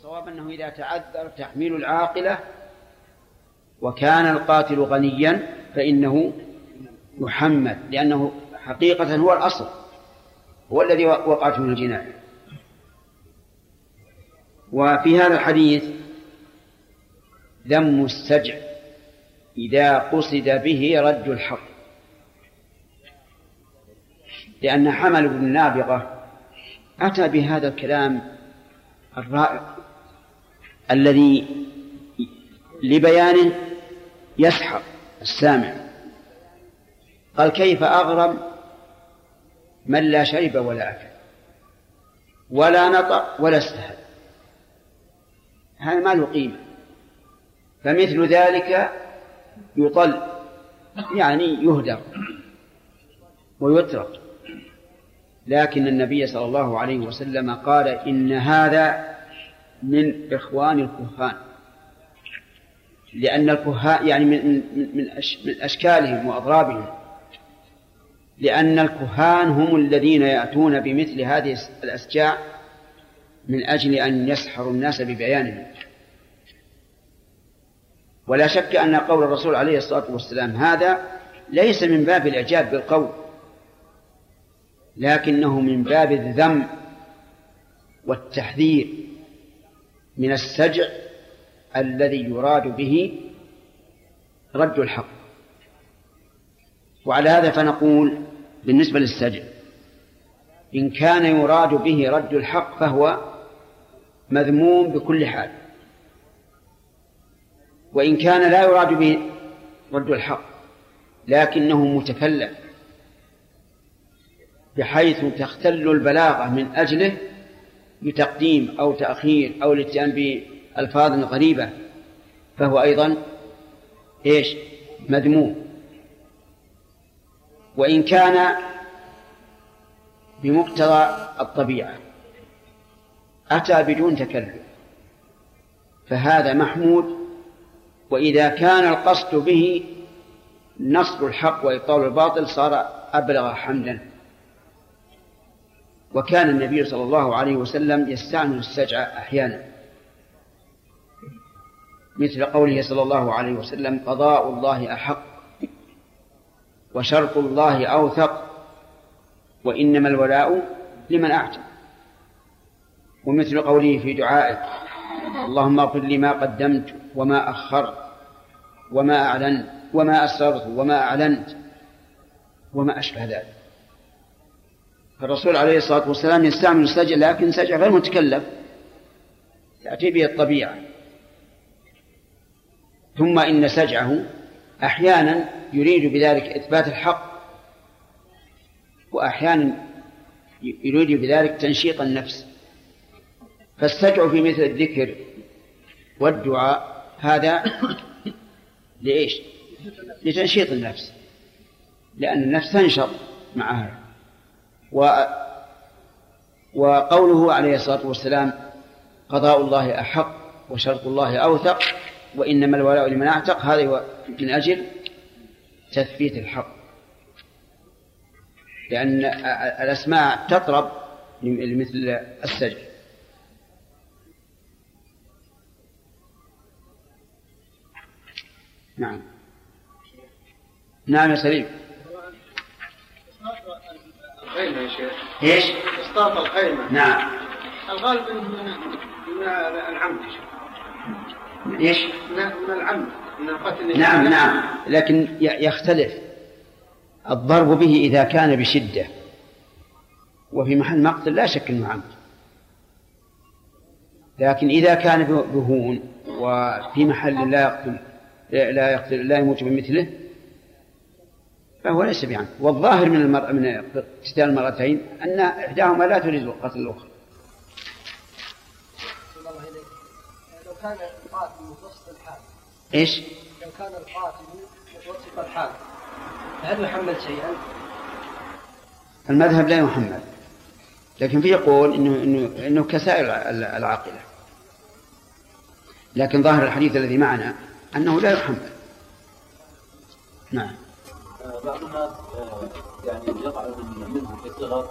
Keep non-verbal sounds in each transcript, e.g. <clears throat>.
الصواب أنه إذا تعذر تحميل العاقلة وكان القاتل غنيا فإنه يحمل لأنه حقيقة هو الأصل هو الذي وقعت من الجناية. وفي هذا الحديث ذم السجع إذا قصد به رد الحق لأن حمل بن النابغة أتى بهذا الكلام الرائع. الذي لبيانه يسحق السامع. قال كيف أغرم من لا شرب ولا أكل ولا نطق ولا استهل. هذا ما له قيمة. فمثل ذلك يطل يعني يهدر ويترك لكن النبي صلى الله عليه وسلم قال إن هذا من إخوان الكهان. لأن الكهان يعني من من من أشكالهم وأضرابهم. لأن الكهان هم الذين يأتون بمثل هذه الأسجاع من أجل أن يسحروا الناس ببيانهم. ولا شك أن قول الرسول عليه الصلاة والسلام هذا ليس من باب الإعجاب بالقول لكنه من باب الذم والتحذير. من السجع الذي يراد به رد الحق. وعلى هذا فنقول بالنسبة للسجع إن كان يراد به رد الحق فهو مذموم بكل حال. وإن كان لا يراد به رد الحق لكنه متكلف بحيث تختل البلاغة من أجله بتقديم أو تأخير أو الاتيان بألفاظ غريبة فهو أيضا إيش؟ مذموم. وإن كان بمقتضى الطبيعة أتى بدون تكلف فهذا محمود وإذا كان القصد به نصر الحق وإبطال الباطل صار أبلغ حمدا. وكان النبي صلى الله عليه وسلم يستعمل السجع أحيانا. مثل قوله صلى الله عليه وسلم قضاء الله أحق وشرط الله أوثق وإنما الولاء لمن أعتق. ومثل قوله في دعائه اللهم اغفر لي ما قدمت وما أخرت وما أعلنت وما أسررت وما أعلنت وما أشبه ذلك. فالرسول عليه الصلاة والسلام يستعمل السجع لكن سجع غير متكلف. تأتي به الطبيعة. ثم إن سجعه أحيانا يريد بذلك إثبات الحق وأحيانا يريد بذلك تنشيط النفس. فالسجع في مثل الذكر والدعاء هذا لإيش؟ لتنشيط النفس. لأن النفس تنشط معها و وقوله عليه الصلاة والسلام قضاء الله أحق وشرط الله أوثق وإنما الولاء لمن أعتق. هذا من أجل تثبيت الحق. لأن الأسماء تطرب مثل السجن نعم. نعم يا سليم. الخيمة يا شيخ. إيش؟ إسقاط الخيمة نعم. الغالب إنه من من العمد. إيش؟ من العمد. من القتل. نعم نعم. لكن يختلف الضرب به إذا كان بشدة. وفي محل مقتل لا شك أنه عمد. لكن إذا كان بهون وفي محل لا يقتل لا يقتل لا يموت بمثله فهو ليس بعمد والظاهر من المرأة من اقتتال المرأتين أن إحداهما لا تريد قتل الأخرى. لو كان القاتل متوسط الحال إيش؟ لو كان القاتل متوسط الحال هل يحمل شيئا؟ المذهب لا يحمل. لكن فيه يقول انه انه إنه كسائر العاقلة. لكن ظاهر الحديث الذي معنا أنه لا يحمل. نعم. بعض الناس يعني يقع منه في الصغر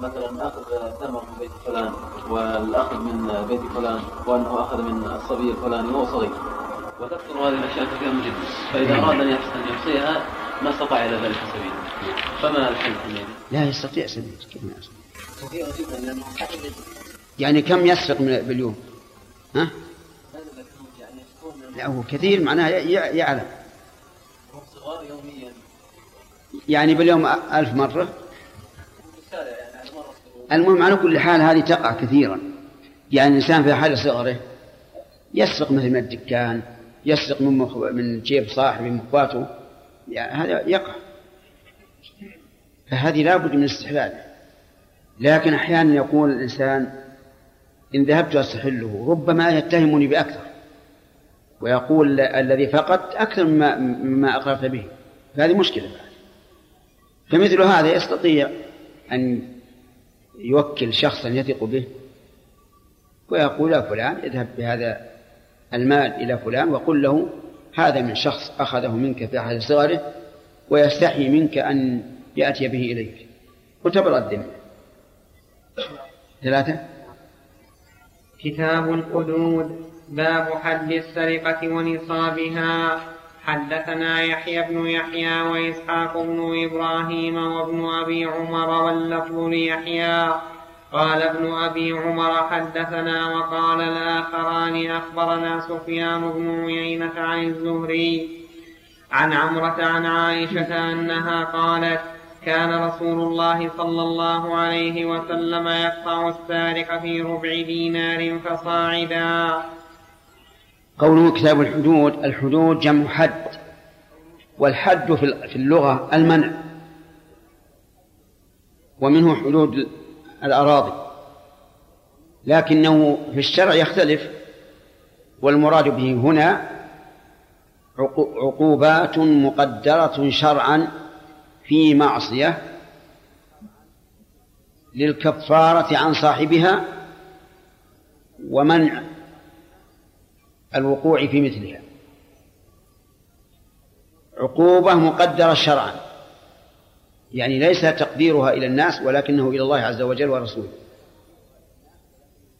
مثلا أخذ ثمر من بيت فلان والأخذ من بيت فلان وأنه أخذ من الصبي الفلاني وهو صغير وتكثر هذه الأشياء كثيرا جدا فإذا أراد أن يحصيها ما استطاع إلى ذلك سبيلا فما الحل حينئذ؟ لا يستطيع سبيل كيف ما يستطيع؟ يعني كم يسرق من باليوم؟ ها؟ لا هو كثير معناه يعلم صغار يوميا يعني باليوم ألف مرة. المهم على كل حال هذه تقع كثيرا. يعني الإنسان في حال صغره يسرق مثل الدكان يسرق من. من جيب صاحبه من اخواته يعني هذا يقع. فهذه لا بد من استحلاله. لكن أحيانا يقول الإنسان إن ذهبت أستحله. ربما يتهمني بأكثر. ويقول الذي فقدت أكثر مما اقررت به. فهذه مشكلة. بعد فمثل هذا يستطيع أن يوكل شخصا يثق به ويقول يا فلان اذهب بهذا المال إلى فلان وقل له هذا من شخص أخذه منك في أحد صغره ويستحي منك أن يأتي به إليك. وتبرأ الذمة ثلاثة. كتاب الحدود باب حد السرقة ونصابها. حدثنا يحيى بن يحيى وإسحاق بن إبراهيم وابن أبي عمر واللفظ ليحيى. قال ابن أبي عمر حدثنا وقال الآخران أخبرنا سفيان بن عيينة عن الزهري عن عمرة عن عائشة أنها قالت كان رسول الله صلى الله عليه وسلم يقطع السارق في ربع دينار فصاعدا. قوله كتاب الحدود الحدود جمع حد والحد في اللغة المنع ومنه حدود الأراضي. لكنه في الشرع يختلف والمراد به هنا عقوبات مقدرة شرعا في معصية للكفارة عن صاحبها ومنع الوقوع في مثلها. عقوبة مقدرة شرعا. يعني ليس تقديرها إلى الناس ولكنه إلى الله عز وجل ورسوله.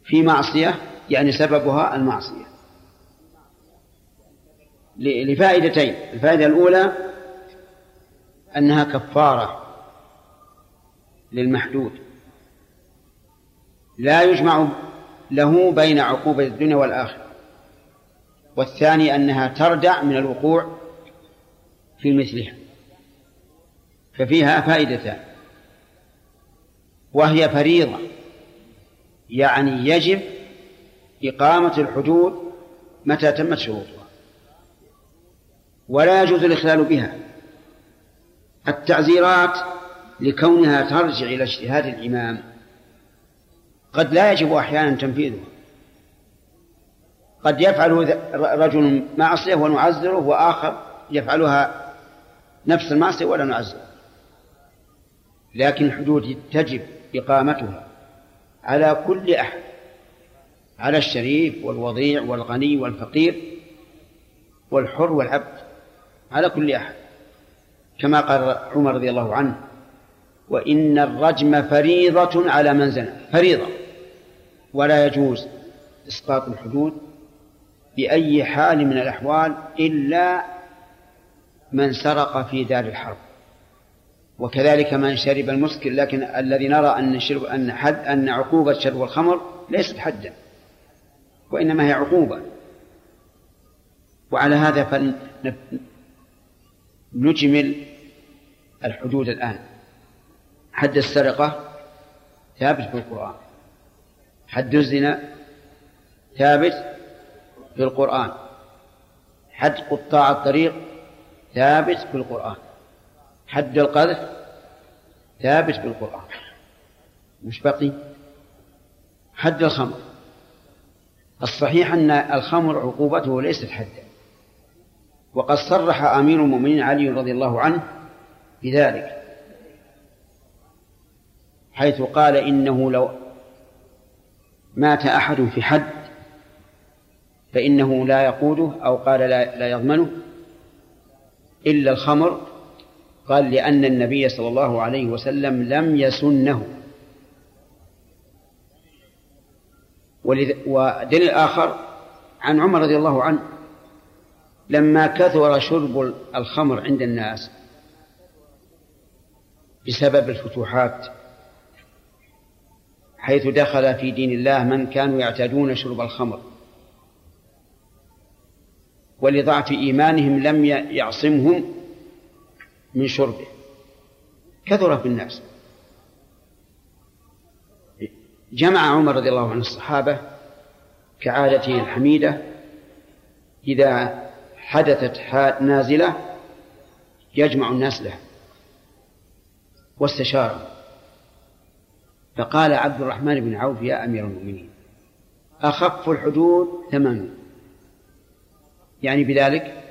في معصية يعني سببها المعصية. لفائدتين. الفائدة الأولى أنها كفارة للمحدود. لا يجمع له بين عقوبة الدنيا والآخرة. والثاني أنها تردع من الوقوع في مثلها. ففيها فائدتان. وهي فريضة. يعني يجب إقامة الحدود متى تمت شروطها. ولا يجوز الإخلال بها. التعزيرات لكونها ترجع إلى اجتهاد الإمام. قد لا يجب أحيانا تنفيذها. قد يفعل رجل معصية ونعزره وآخر يفعلها نفس المعصية ولا نعزره لكن الحدود تجب إقامتها على كل أحد على الشريف والوضيع والغني والفقير والحر والعبد على كل أحد. كما قال عمر رضي الله عنه وإن الرجم فريضة على من زنى. فريضة. ولا يجوز إسقاط الحدود بأي حال من الأحوال إلا من سرق في دار الحرب. وكذلك من شرب المسكر لكن الذي نرى أن شرب أن حد أن عقوبة شرب الخمر ليست حدا وإنما هي عقوبة. وعلى هذا فنجمل الحدود الآن. حد السرقة ثابت في القرآن. حد الزنا ثابت في القرآن. حد قطاع الطريق ثابت في القرآن. حد القذف ثابت بالقرآن مش بقي؟ حد الخمر. الصحيح أن الخمر عقوبته ليست حدا وقد صرح أمير المؤمنين علي رضي الله عنه بذلك. حيث قال إنه لو مات أحد في حد فإنه لا يقوده أو قال لا, لا يضمنه إلا الخمر. قال لأن النبي صلى الله عليه وسلم لم يسنه. ودليل آخر عن عمر رضي الله عنه. لما كثر شرب الخمر عند الناس بسبب الفتوحات حيث دخل في دين الله من كانوا يعتادون شرب الخمر. ولضعف إيمانهم لم يعصمهم من شربه. كثر في الناس. جمع عمر رضي الله عنه الصحابة كعادته الحميدة إذا حدثت نازلة يجمع الناس له واستشار. فقال عبد الرحمن بن عوف يا أمير المؤمنين أخف الحدود ثمانون يعني بذلك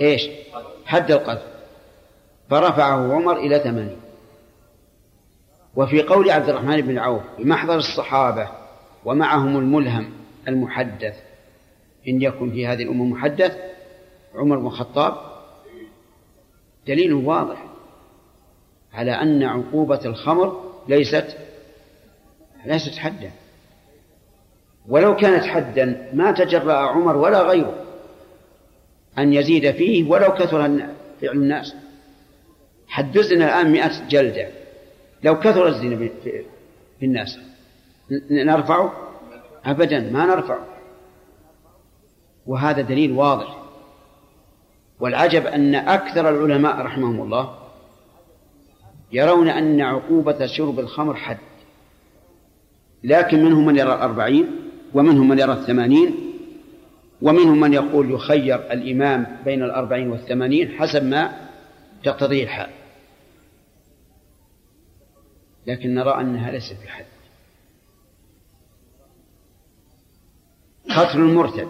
إيش؟ حد القذف. فرفعه عمر إلى ثمانين. وفي قول عبد الرحمن بن عوف بمحضر الصحابة ومعهم الملهم المحدث إن يكن في هذه الأمة محدث عمر بن الخطاب دليل واضح على أن عقوبة الخمر ليست ليست حدا. ولو كانت حدا ما تجرأ عمر ولا غيره. أن يزيد فيه ولو كثر فعل الناس. حد الزنا الآن مئة جلدة. لو كثر الزنا في الناس نرفعه أبدا ما نرفعه وهذا دليل واضح. والعجب أن أكثر العلماء رحمهم الله يرون أن عقوبة شرب الخمر حد. لكن منهم من يرى الأربعين ومنهم من يرى الثمانين؟ ومنهم من يقول يخير الإمام بين الأربعين والثمانين حسب ما تقتضيه الحال. لكن نرى أنها ليست بحد قتل المرتد.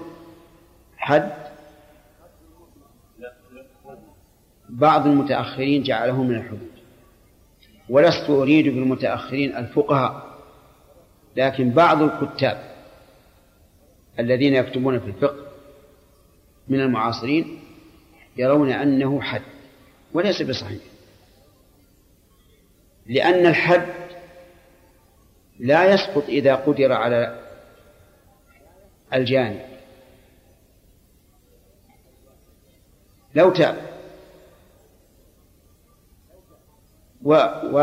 حد. بعض المتأخرين جعله من الحدود. ولست أريد بالمتأخرين الفقهاء. لكن بعض الكتاب الذين يكتبون في الفقه من المعاصرين يرون أنه حد وليس بصحيح. لأن الحد لا يسقط إذا قدر على الجاني لو تاب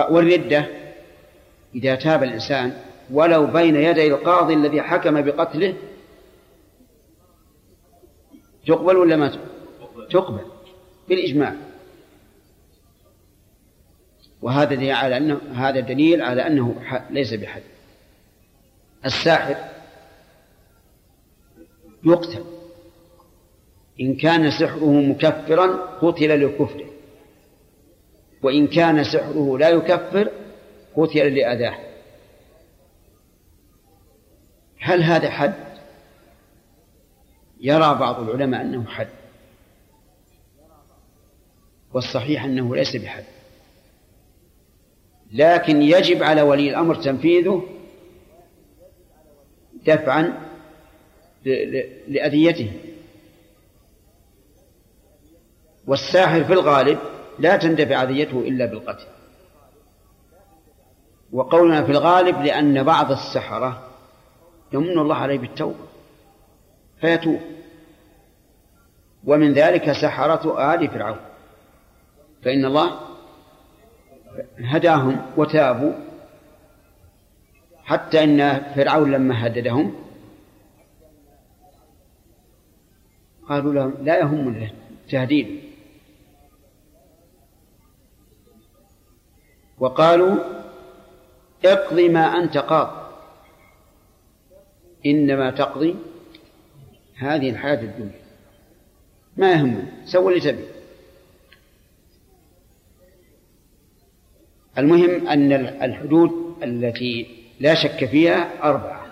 والردة إذا تاب الإنسان ولو بين يدي القاضي الذي حكم بقتله تقبل ولا ما تقبل؟ تقبل بالإجماع. وهذا دليل على أنه هذا دليل على أنه ليس بحد. الساحر يقتل. إن كان سحره مكفرا قتل لكفره. وإن كان سحره لا يكفر قتل لأذاه. هل هذا حد؟ يرى بعض العلماء أنه حد. والصحيح أنه ليس بحد. لكن يجب على ولي الأمر تنفيذه دفعا لأذيته. والساحر في الغالب لا تندفع أذيته إلا بالقتل. وقولنا في الغالب لأن بعض السحرة يمن الله عليه بالتوبة. فيتوب ومن ذلك سحرة آل فرعون. فإن الله هداهم وتابوا حتى إن فرعون لما هددهم قالوا لهم لا يهم تهديد وقالوا اقضي ما أنت قاض. إنما تقضي هذه الحياة الدنيا. ما يهمنا سوى اللي تبي. المهم أن الحدود التي لا شك فيها أربعة.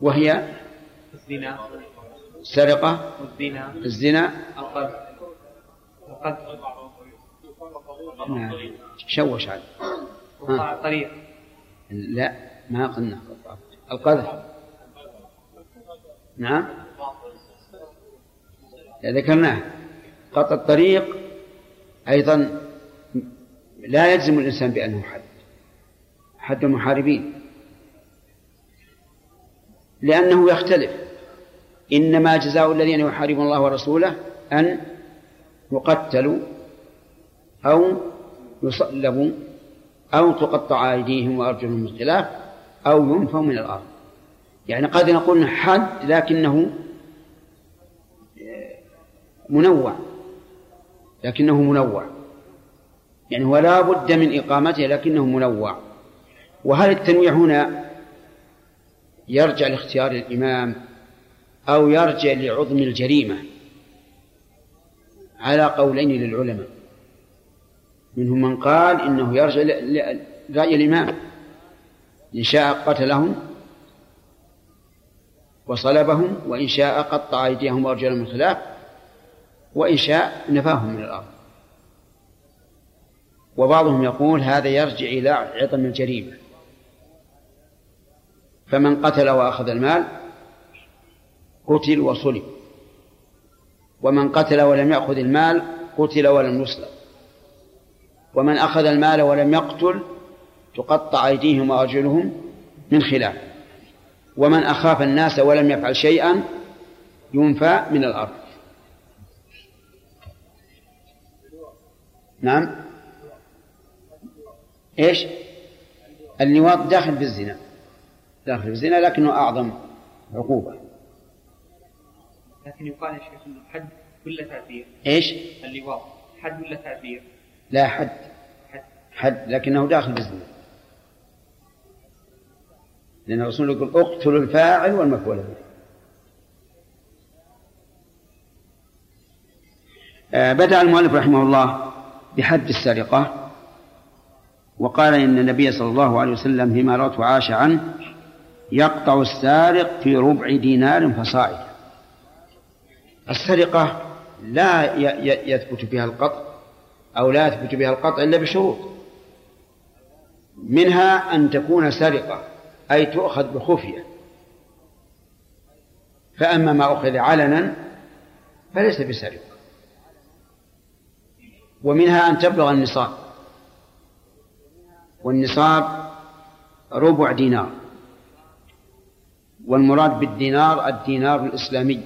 وهي الزنا السرقة الزنا الزنا القذف القذف نعم. شوش عليه وقطع الطريق لا ما قلنا. القذف. نعم. ذكرناه. قطع الطريق أيضا لا يجزم الإنسان بأنه حد. حد المحاربين. لأنه يختلف. إنما جزاء الذين يحاربون الله ورسوله أن يقتلوا أو يصلبوا أو تقطع أيديهم وأرجلهم من خلاف أو ينفوا من الأرض. يعني قد نقول حد لكنه منوع لكنه منوع. يعني ولا بد من إقامته لكنه منوع. وهل التنويع هنا يرجع لاختيار الإمام أو يرجع لعظم الجريمة؟ على قولين للعلماء. منهم من قال إنه يرجع لرأي الإمام. إن شاء قتلهم وصلبهم وإن شاء قطع أيديهم وأرجلهم من خلاف. وإن شاء نفاهم من الأرض. وبعضهم يقول هذا يرجع إلى عظم الجريمة. فمن قتل وأخذ المال قتل وصلب. ومن قتل ولم يأخذ المال قتل ولم يصلب. ومن أخذ المال ولم يقتل تقطع أيديهم وأرجلهم من خلاف. ومن أخاف الناس ولم يفعل شيئا ينفى من الأرض. نعم. إيش؟ اللواط داخل في الزنا. داخل في الزنا لكنه أعظم عقوبة. لكن يقال يا شيخ إنه حد ولا تعذير إيش؟ اللواط حد ولا تعذير؟ لا حد. حد. حد لكنه داخل في الزنا. لأن الرسول يقول اقتلوا الفاعل والمفعول به. آه، بدأ المؤلف رحمه الله بحد السرقة وقال إن النبي صلى الله عليه وسلم فيما روته عاش عنه يقطع السارق في ربع دينار فصاعدا. السرقة لا يثبت بها القطع أو لا يثبت بها القطع إلا بشروط. منها أن تكون سرقة أي تؤخذ بخفية. فأما ما أخذ علنا فليس بسرقة. ومنها أن تبلغ النصاب. والنصاب ربع دينار. والمراد بالدينار الدينار الإسلامي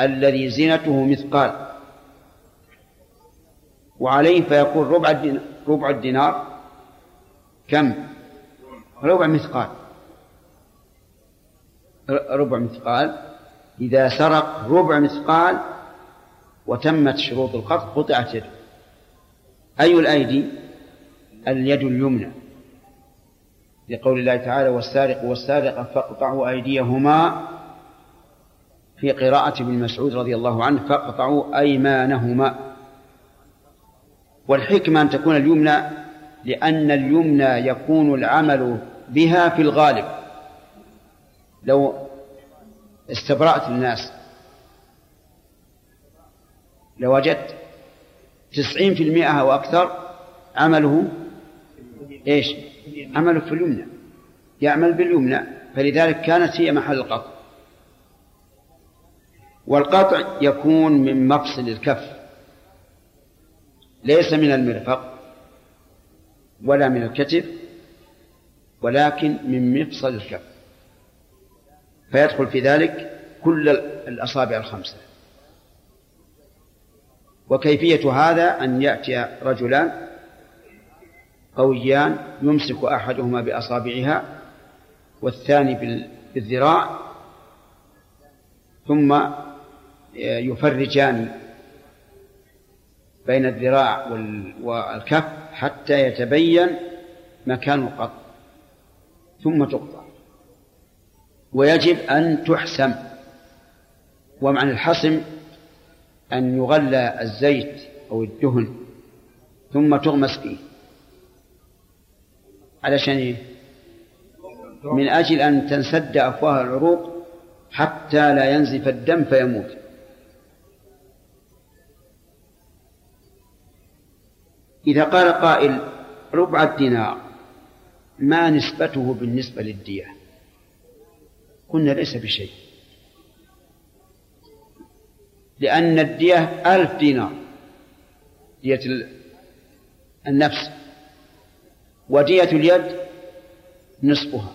الذي زينته مثقال. وعليه فيكون ربع الدينار, ربع الدينار. كم؟ ربع مثقال. ربع مثقال. إذا سرق ربع مثقال وتمت شروط القطع قطعت يده. أي الأيدي؟ اليد اليمنى. لقول الله تعالى والسارق والسارقة فاقطعوا أيديهما في قراءة ابن مسعود رضي الله عنه فاقطعوا أيمانهما. والحكمة أن تكون اليمنى لأن اليمنى يكون العمل بها في الغالب. لو استبرأت الناس لوجدت تسعين في المئة أو أكثر عمله إيش؟ عمله في اليمنى. يعمل باليمنى. فلذلك كانت هي محل القطع. والقطع يكون من مفصل الكف. ليس من المرفق ولا من الكتف ولكن من مفصل الكف. فيدخل في ذلك كل الأصابع الخمسة. وكيفية هذا أن يأتي رجلان قويان يمسك أحدهما بأصابعها والثاني بالذراع ثم يفرجان بين الذراع والكف حتى يتبين مكان القطع ثم تقطع. ويجب أن تحسم ومعنى الحسم أن يغلى الزيت أو الدهن ثم تغمس فيه. علشان إيه؟ من أجل أن تنسد أفواه العروق حتى لا ينزف الدم فيموت. إذا قال قائل ربع الدينار ما نسبته بالنسبة للدية؟ قلنا ليس بشيء. لأن الدية ألف دينار دية النفس ودية اليد نصفها.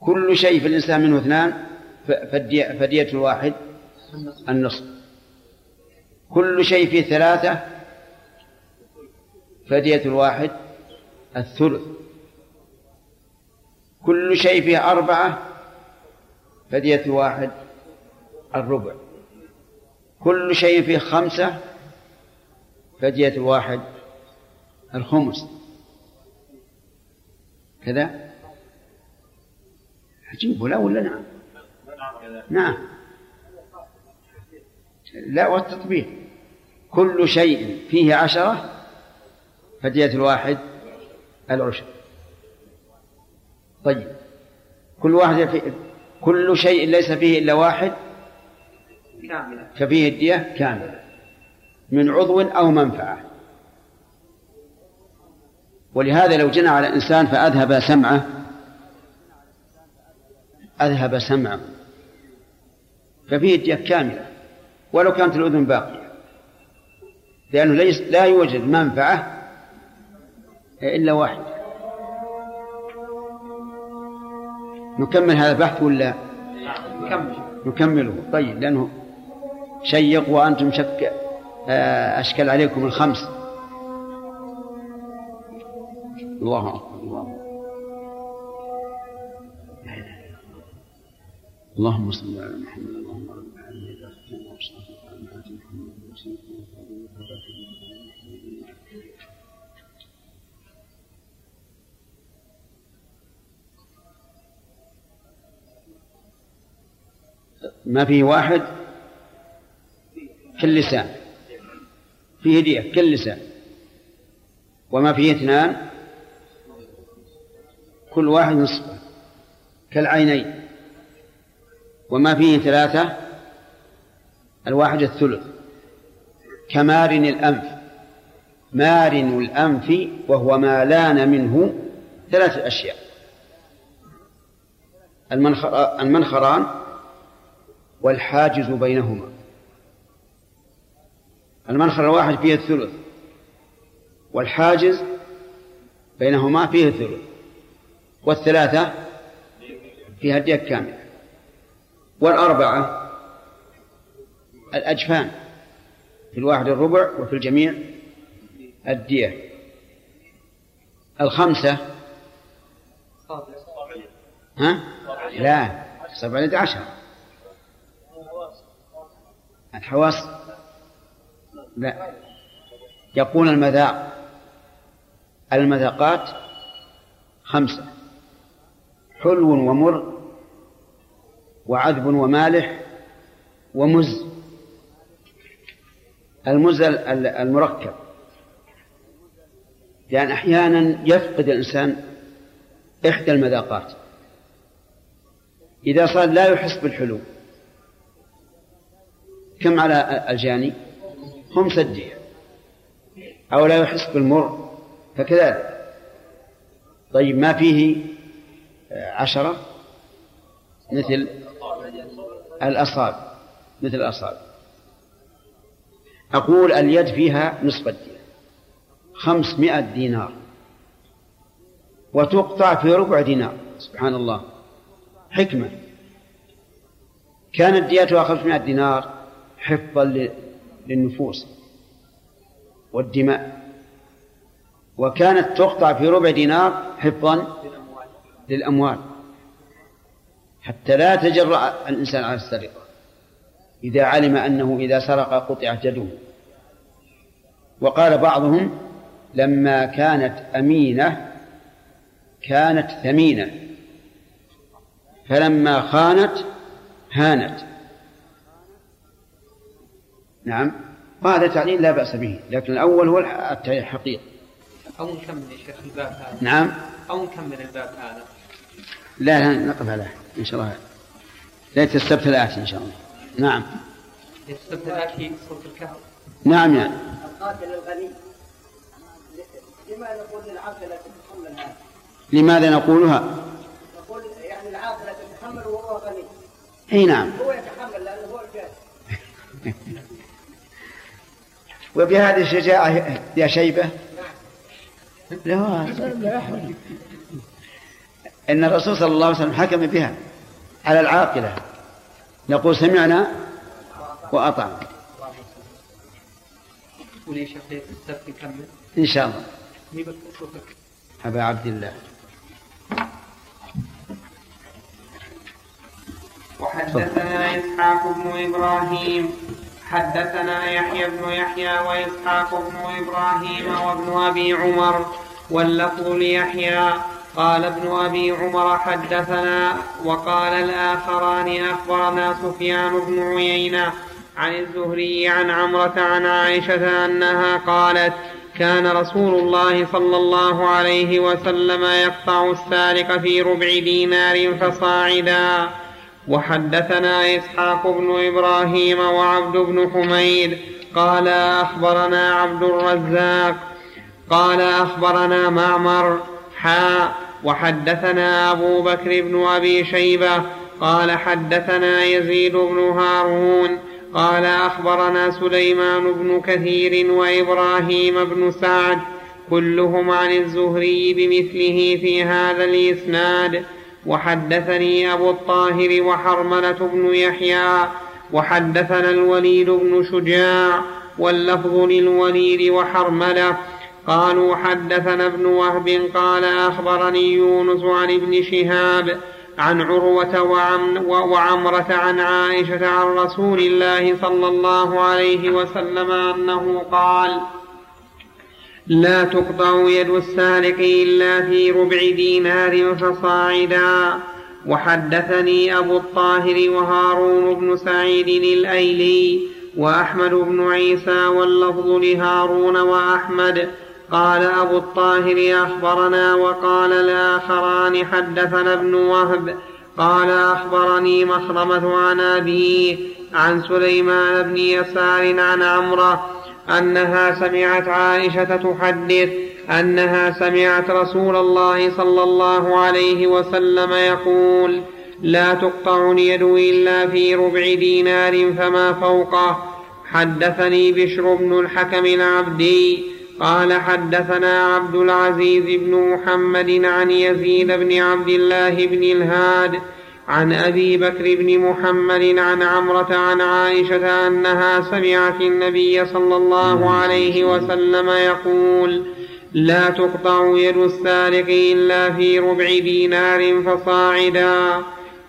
كل شيء في الإنسان منه اثنان فدية, الواحد النصف. كل شيء فيه ثلاثة فدية الواحد الثلث. كل شيء فيه أربعة فدية الواحد الربع. كل شيء فيه خمسة فدية الواحد الخمس. كذا؟ عجيب ولا ولا نعم؟ نعم. لا والتطبيق. كل شيء فيه عشرة فدية الواحد العشر. طيب. كل واحد في كل شيء ليس فيه إلا واحد كاملة. ففيه الدية كاملة. من عضو أو منفعة. ولهذا لو جنى على إنسان فأذهب سمعه. أذهب سمعه. ففيه الدية كاملة. ولو كانت الأذن باقية. لأنه ليس لا يوجد منفعة إلا واحد نكمل هذا البحث ولا؟ نكمل. نكمله. طيب لأنه شيق وأنتم شك آه، أشكل عليكم الخمس. الله أكبر الله. اللهم صل على محمد اللهم رب العالمين. تفتنا وصلاتك على محمد ما فيه واحد؟ في اللسان فيه هدية كل لسان وما فيه اثنان كل واحد نصفه كالعينين. وما فيه ثلاثة الواحد الثلث. كمارن الأنف. مارن الأنف وهو ما لأن منه ثلاثة أشياء. المنخر المنخران والحاجز بينهما. المنخر الواحد فيه الثلث والحاجز بينهما فيه الثلث والثلاثة فيها الدية كاملة والأربعة الأجفان في الواحد الربع وفي الجميع الدية الخمسة ها؟ لا سبعة عشر. الحواس. لا. يقول المذاق. المذاقات خمسة حلو ومر وعذب ومالح ومز. المز المركب. لأن أحيانا يفقد الإنسان إحدى المذاقات. إذا صار لا يحس بالحلو كم على الجاني؟ خمس الدية أو لا يحس بالمر فكذلك. طيب ما فيه عشرة؟ مثل الأصابع. مثل الأصابع. أقول اليد فيها نصف الدية خمسمائة دينار. وتقطع في ربع دينار. سبحان الله. حكمة. كانت ديتها خمسمائة دينار حفظا للنفوس والدماء. وكانت تقطع في ربع دينار حفظا للأموال. حتى لا تجرأ الإنسان على السرقة. إذا علم أنه إذا سرق قطعت يده. وقال بعضهم لما كانت أمينة كانت ثمينة. فلما خانت هانت. نعم. وهذا تعليل لا بأس به. لكن الأول هو الحقيقة أو نكمل يا شيخ الباب هذا. نعم. أو نكمل الباب هذا. لا لا نقف عليه إن شاء الله. ليلة السبت الآتي إن شاء الله. نعم. السبت الآتي سورة الكهف. نعم يعني القاتل الغني. لماذا نقول للعاقلة تتحمل هذا؟ لماذا نقولها؟ نقول يعني العاقلة تتحمل وهو غني. أي نعم. هو يتحمل لأنه هو الجاهل. <laughs> وبهذه الشجاعة يا شيبة. لا. لا أن الرسول صلى الله عليه وسلم حكم بها على العاقلة. نقول سمعنا وأطعنا. إن شاء الله. أبا عبد الله. وحدثنا إسحاق بن إبراهيم. حدثنا يحيى بن يحيى وإسحاق بن إبراهيم وابن أبي عمر واللفظ ليحيى. قال ابن أبي عمر حدثنا وقال الآخران أخبرنا سفيان بن عيينة عن الزهري عن عمرة عن عائشة أنها قالت كان رسول الله صلى الله عليه وسلم يقطع السارق في ربع دينار فصاعدا. وحدثنا إسحاق بن إبراهيم وعبد بن حميد قال أخبرنا عبد الرزاق قال أخبرنا معمر حاء وحدثنا أبو بكر بن أبي شيبة قال حدثنا يزيد بن هارون قال أخبرنا سليمان بن كثير وإبراهيم بن سعد كلهم عن الزهري بمثله في هذا الإسناد وحدثني أبو الطاهر وحرملة بن يحيى وحدثنا الوليد بن شجاع واللفظ للوليد وحرملة. قالوا حدثنا ابن وهب قال أخبرني يونس عن ابن شهاب عن عروة وعم وعمرة عن عائشة عن رسول الله صلى الله عليه وسلم أنه قال لا تقطع يد السارق إلا في ربع دينار فصاعدا. وحدثني أبو الطاهر وهارون بن سعيد الأيلي وأحمد بن عيسى واللفظ لهارون وأحمد. قال أبو الطاهر أخبرنا وقال الآخران حدثنا ابن وهب. قال أخبرني مخرمة عن أبيه عن سليمان بن يسار عن عمرة أنها سمعت عائشة تحدث أنها سمعت رسول الله صلى الله عليه وسلم يقول لا تقطع اليد إلا في ربع دينار فما فوقه حدثني بشر بن الحكم العبدي قال حدثنا عبد العزيز بن محمد عن يزيد بن عبد الله بن الهاد عن أبي بكر بن محمد عن عمرة عن عائشة أنها سمعت النبي صلى الله عليه وسلم يقول لا تقطع يد السارق إلا في ربع دينار فصاعدا.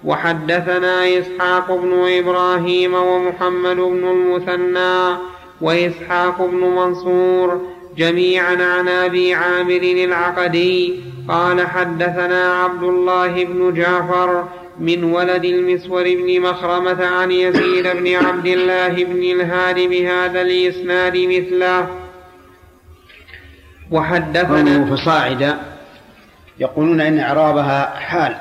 وحدثنا إسحاق بن إبراهيم ومحمد بن المثنى وإسحاق بن منصور جميعا عن أبي عامر العقدي قال حدثنا عبد الله بن جعفر من ولد المسور بن مخرمة عن يزيد بن عبد الله بن الهاد بهذا الإسناد مثله. وحدثنا فصاعدا يقولون إن إعرابها حال.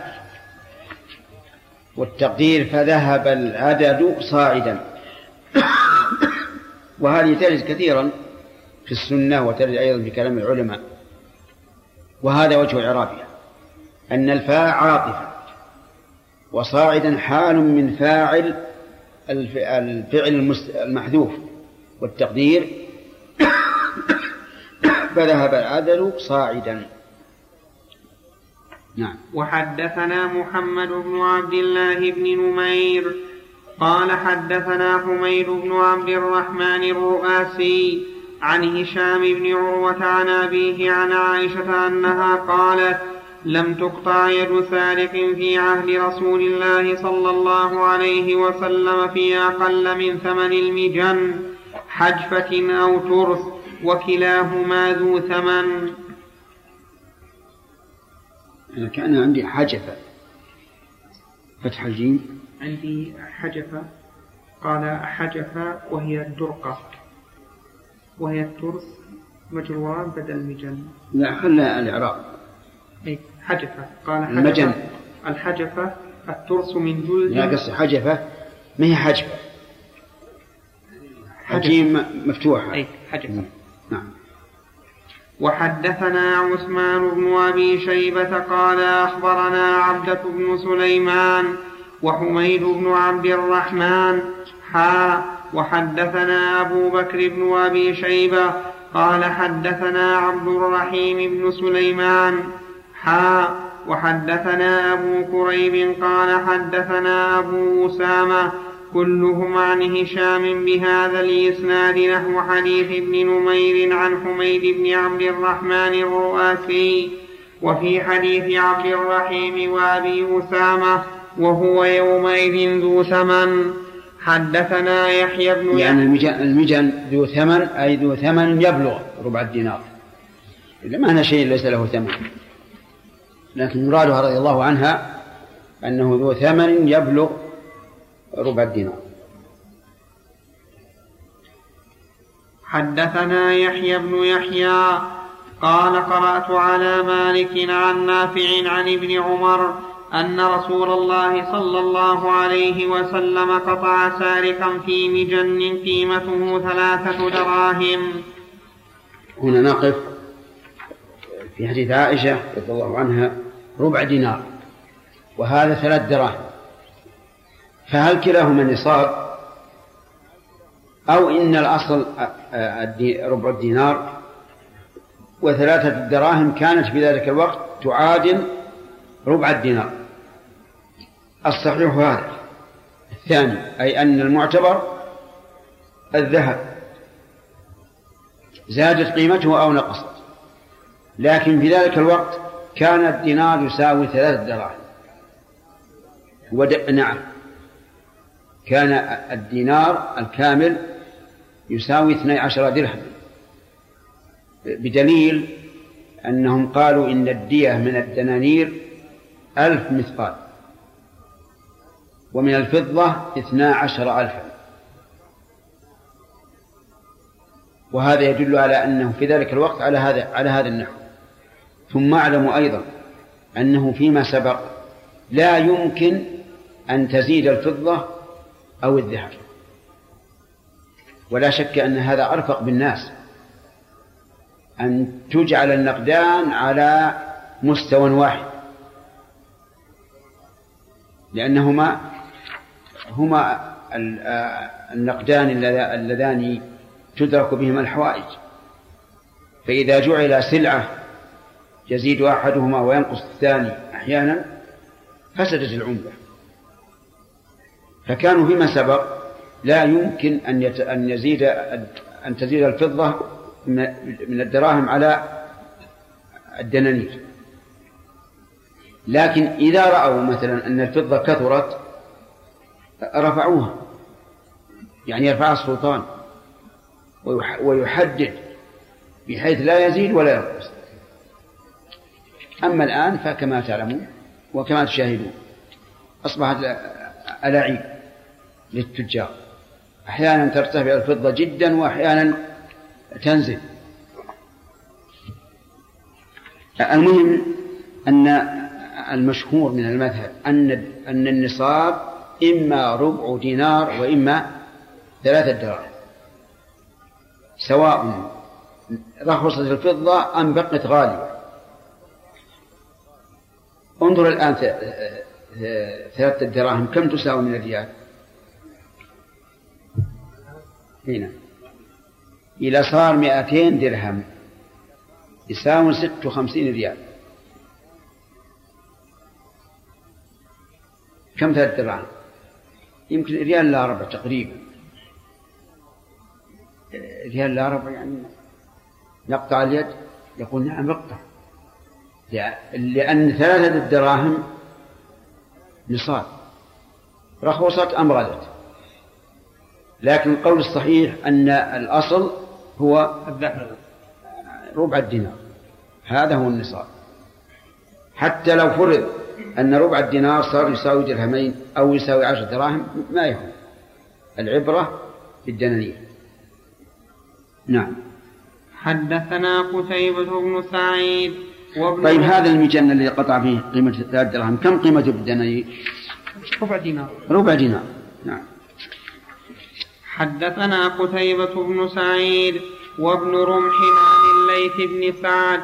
والتقدير فذهب العدد صاعدا. وهذه ترد كثيرا في السنة وترد أيضا في كلام العلماء. وهذا وجه إعرابها. أن الفاء عاطفة. وصاعدا حال من فاعل الفعل المحذوف والتقدير. <coughs> فذهب العدل صاعدا. نعم. وحدثنا محمد بن عبد الله بن نمير. قال حدثنا حميد بن عبد الرحمن الرؤاسي عن هشام بن عروة عن أبيه عن عائشة أنها قالت لم تقطع يد سارق في عهد رسول الله صلى الله عليه وسلم في أقل من ثمن المجن حجفة أو ترس وكلاهما ذو ثمن. أنا كان عندي حجفة. فتح الجيم. عندي حجفة. قال حجفة وهي الدرقة. وهي الترس مجروان بدل مجن لا خلى الإعراب أي حجفة قال حجفة. المجن الحجفة الترس من جلد لا قصدي حجفة. ما هي حجفة؟ حجيم مفتوحة. أي حجفة. نعم. وحدثنا عثمان بن أبي شيبة قال أخبرنا عبدة بن سليمان وحميد بن عبد الرحمن. حا وحدثنا أبو بكر بن أبي شيبة قال حدثنا عبد الرحيم بن سليمان. حا وحدثنا أبو كريب قال حدثنا أبو أسامة كلهم عن هشام بهذا الإسناد نحو حديث ابن نمير عن حميد بن عبد الرحمن الرؤاسي وفي حديث عبد الرحيم وأبي أسامة وهو يومئذ ذو ثمن. حدثنا يحيى بن يعني المجن ذو ثمن أي ذو ثمن يبلغ ربع الدينار. إذا ما هنا شيء ليس له ثمن. لكن مرادها رضي الله عنها أنه ذو ثمن يبلغ ربع الدينار. حدثنا يحيى بن يحيى قال قرأت على مالك عن نافع عن ابن عمر أن رسول الله صلى الله عليه وسلم قطع سارقا في مجن قيمته ثلاثة دراهم. هنا نقف. في حديث عائشة رضي الله عنها ربع دينار وهذا ثلاث دراهم. فهل كلاهما نصاب؟ أو إن الأصل ربع الدينار وثلاثة الدراهم كانت في ذلك الوقت تعادل ربع الدينار. الصحيح هذا. الثاني أي أن المعتبر الذهب زادت قيمته أو نقصت. لكن في ذلك الوقت كان الدينار يساوي ثلاثة دراهم. ود... نعم. كان الدينار الكامل يساوي اثني عشر درهم. بدليل أنهم قالوا إن الدية من الدنانير ألف مثقال ومن الفضة اثنا عشر ألفا. وهذا يدل على أنه في ذلك الوقت على هذا على هذا النحو. ثم اعلموا أيضا أنه فيما سبق لا يمكن أن تزيد الفضة أو الذهب. ولا شك أن هذا أرفق بالناس أن تجعل النقدان على مستوى واحد. لأنهما هما النقدان اللذان تدرك بهما الحوائج. فإذا جعل سلعة يزيد أحدهما وينقص الثاني أحيانا فسدت العملة فكانوا فيما سبق لا يمكن أن أن يزيد أن تزيد الفضة من الدراهم على الدنانير. لكن إذا رأوا مثلا أن الفضة كثرت رفعوها. يعني يرفعها السلطان. ويحدد بحيث لا يزيد ولا ينقص. أما الآن فكما تعلمون وكما تشاهدون أصبحت ألاعيب للتجار. أحيانا ترتفع الفضة جدا وأحيانا تنزل. المهم أن المشهور من المذهب أن أن النصاب إما ربع دينار وإما ثلاثة دراهم. سواء رخصت الفضة أم بقت غالية. انظر الآن ثلاثة دراهم كم تساوي من الريال؟ هنا. إذا صار مئتين درهم. يساوي ست وخمسين ريال. كم ثلاثة دراهم؟ يمكن ريال لا ربع تقريبا. ريال لا ربع يعني نقطع اليد؟ يقول نعم اقطع لأن ثلاثة الدراهم نصاب. رخصت أم غلت لكن القول الصحيح أن الأصل هو ربع الدينار. هذا هو النصاب. حتى لو فرض أن ربع الدينار صار يساوي درهمين أو يساوي عشر دراهم ما يهم. العبرة بالدنانير نعم. حدثنا قتيبة بن سعيد. طيب هذا المجن الذي قطع فيه قيمة ثلاث دراهم كم قيمته بالدنانير؟ ربع دينار. ربع دينار. نعم. حدثنا قتيبة بن سعيد وابن رمح عن الليث بن سعد.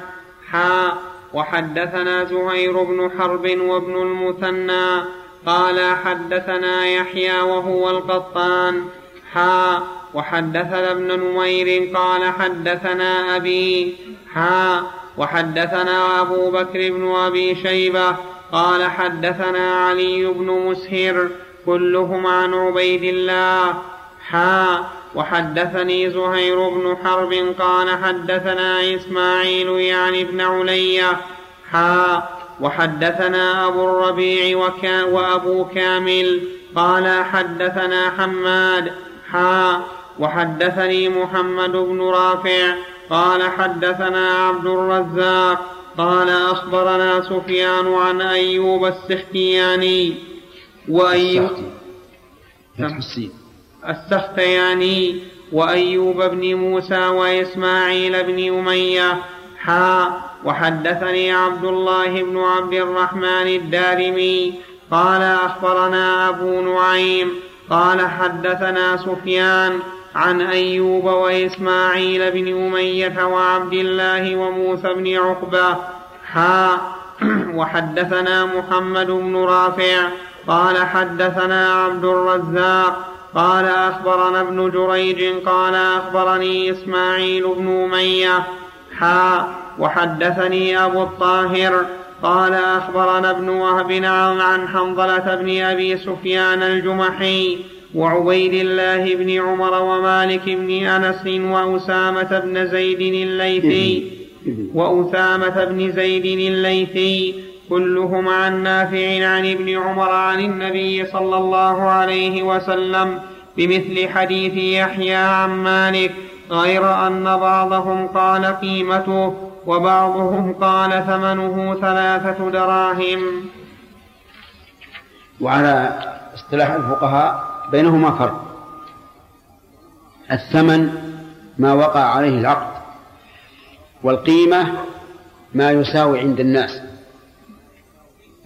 حا وحدثنا زهير بن حرب وابن المثنى. قال حدثنا يحيى وهو القطان. حا وحدثنا ابن نمير. قال حدثنا أبي. حا وحدثنا أبو بكر بن أبي شيبة قال حدثنا علي بن مسهر كلهم عن عبيد الله. حا وحدثني زهير بن حرب قال حدثنا إسماعيل يعني ابن علية حا وحدثنا أبو الربيع وكا وأبو كامل قال حدثنا حماد. حا وحدثني محمد بن رافع قال حدثنا عبد الرزاق قال أخبرنا سفيان عن أيوب السختياني وأيوب السختياني وأيوب بن موسى وإسماعيل بن أمية حا وحدثني عبد الله بن عبد الرحمن الدارمي قال أخبرنا أبو نعيم قال حدثنا سفيان عن أيوب وإسماعيل بن أمية وعبد الله وموسى بن عقبة. حا <clears throat> وحدثنا محمد بن رافع. قال حدثنا عبد الرزاق. قال أخبرنا ابن جريج. قال أخبرني إسماعيل بن أمية. حا وحدثني أبو الطاهر. قال أخبرنا ابن وهب عن حنظلة بن أبي سفيان الجمحي. وعبيد الله بن عمر ومالك بن أنس وأسامة بن زيد الليثي وأسامة بن زيد الليثي كلهم عن نافع عن ابن عمر عن النبي صلى الله عليه وسلم بمثل حديث يحيى عن مالك غير أن بعضهم قال قيمته وبعضهم قال ثمنه ثلاثة دراهم. وعلى اصطلاح الفقهاء بينهما فرق. الثمن ما وقع عليه العقد والقيمة ما يساوي عند الناس.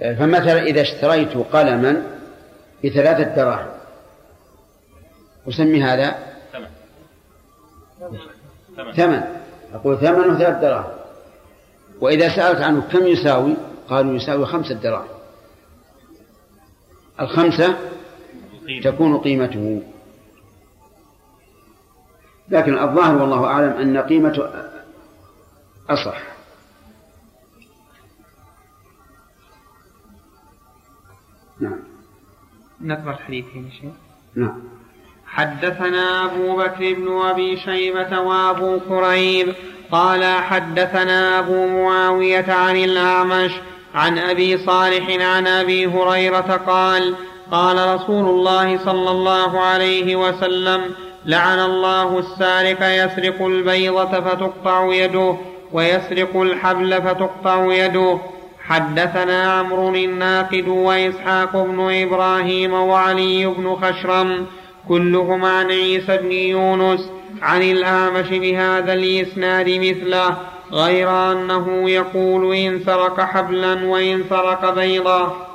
فمثلا إذا اشتريت قلما بثلاثة دراهم أسمي هذا؟ ثمن. أقول ثمنه ثلاث دراهم. وإذا سألت عنه كم يساوي قالوا يساوي خمسة دراهم. الخمسة تكون قيمته. لكن الظاهر والله أعلم أن قيمته أصح. نعم. نقرأ الحديث يا شيخ. نعم. حدثنا أبو بكر بن أبي شيبة وأبو كريب قال حدثنا أبو معاوية عن الأعمش عن أبي صالح عن أبي هريرة قال قال رسول الله صلى الله عليه وسلم لعن الله السارق يسرق البيضة فتقطع يده ويسرق الحبل فتقطع يده. حدثنا عمرو الناقد وإسحاق بن إبراهيم وعلي بن خشرم كلهم عن عيسى بن يونس عن الأعمش بهذا الإسناد مثله غير أنه يقول إن سرق حبلا وإن سرق بيضا.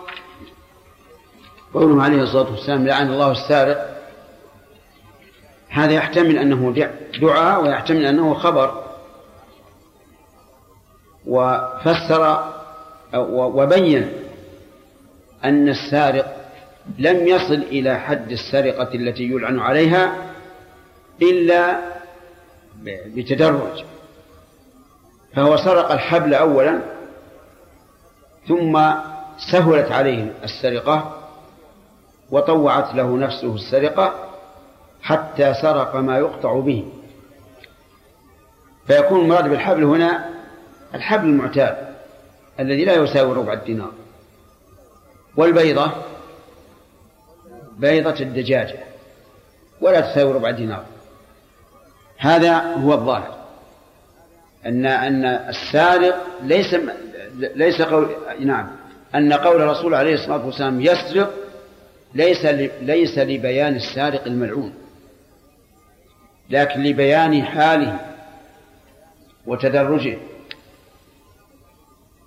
قوله عليه الصلاة والسلام لعن الله السارق. هذا يحتمل أنه دعاء ويحتمل أنه خبر. وفسر وبين أن السارق لم يصل إلى حد السرقة التي يلعن عليها إلا بتدرج. فهو سرق الحبل أولا ثم سهلت عليه السرقة. وطوعت له نفسه السرقة حتى سرق ما يقطع به. فيكون المراد بالحبل هنا الحبل المعتاد الذي لا يساوي ربع الدينار. والبيضة بيضة الدجاجة ولا تساوي ربع دينار. هذا هو الظاهر أن أن السارق ليس ليس قول نعم أن قول الرسول عليه الصلاة والسلام يسرق ليس ليس لبيان السارق الملعون لكن لبيان حاله وتدرجه.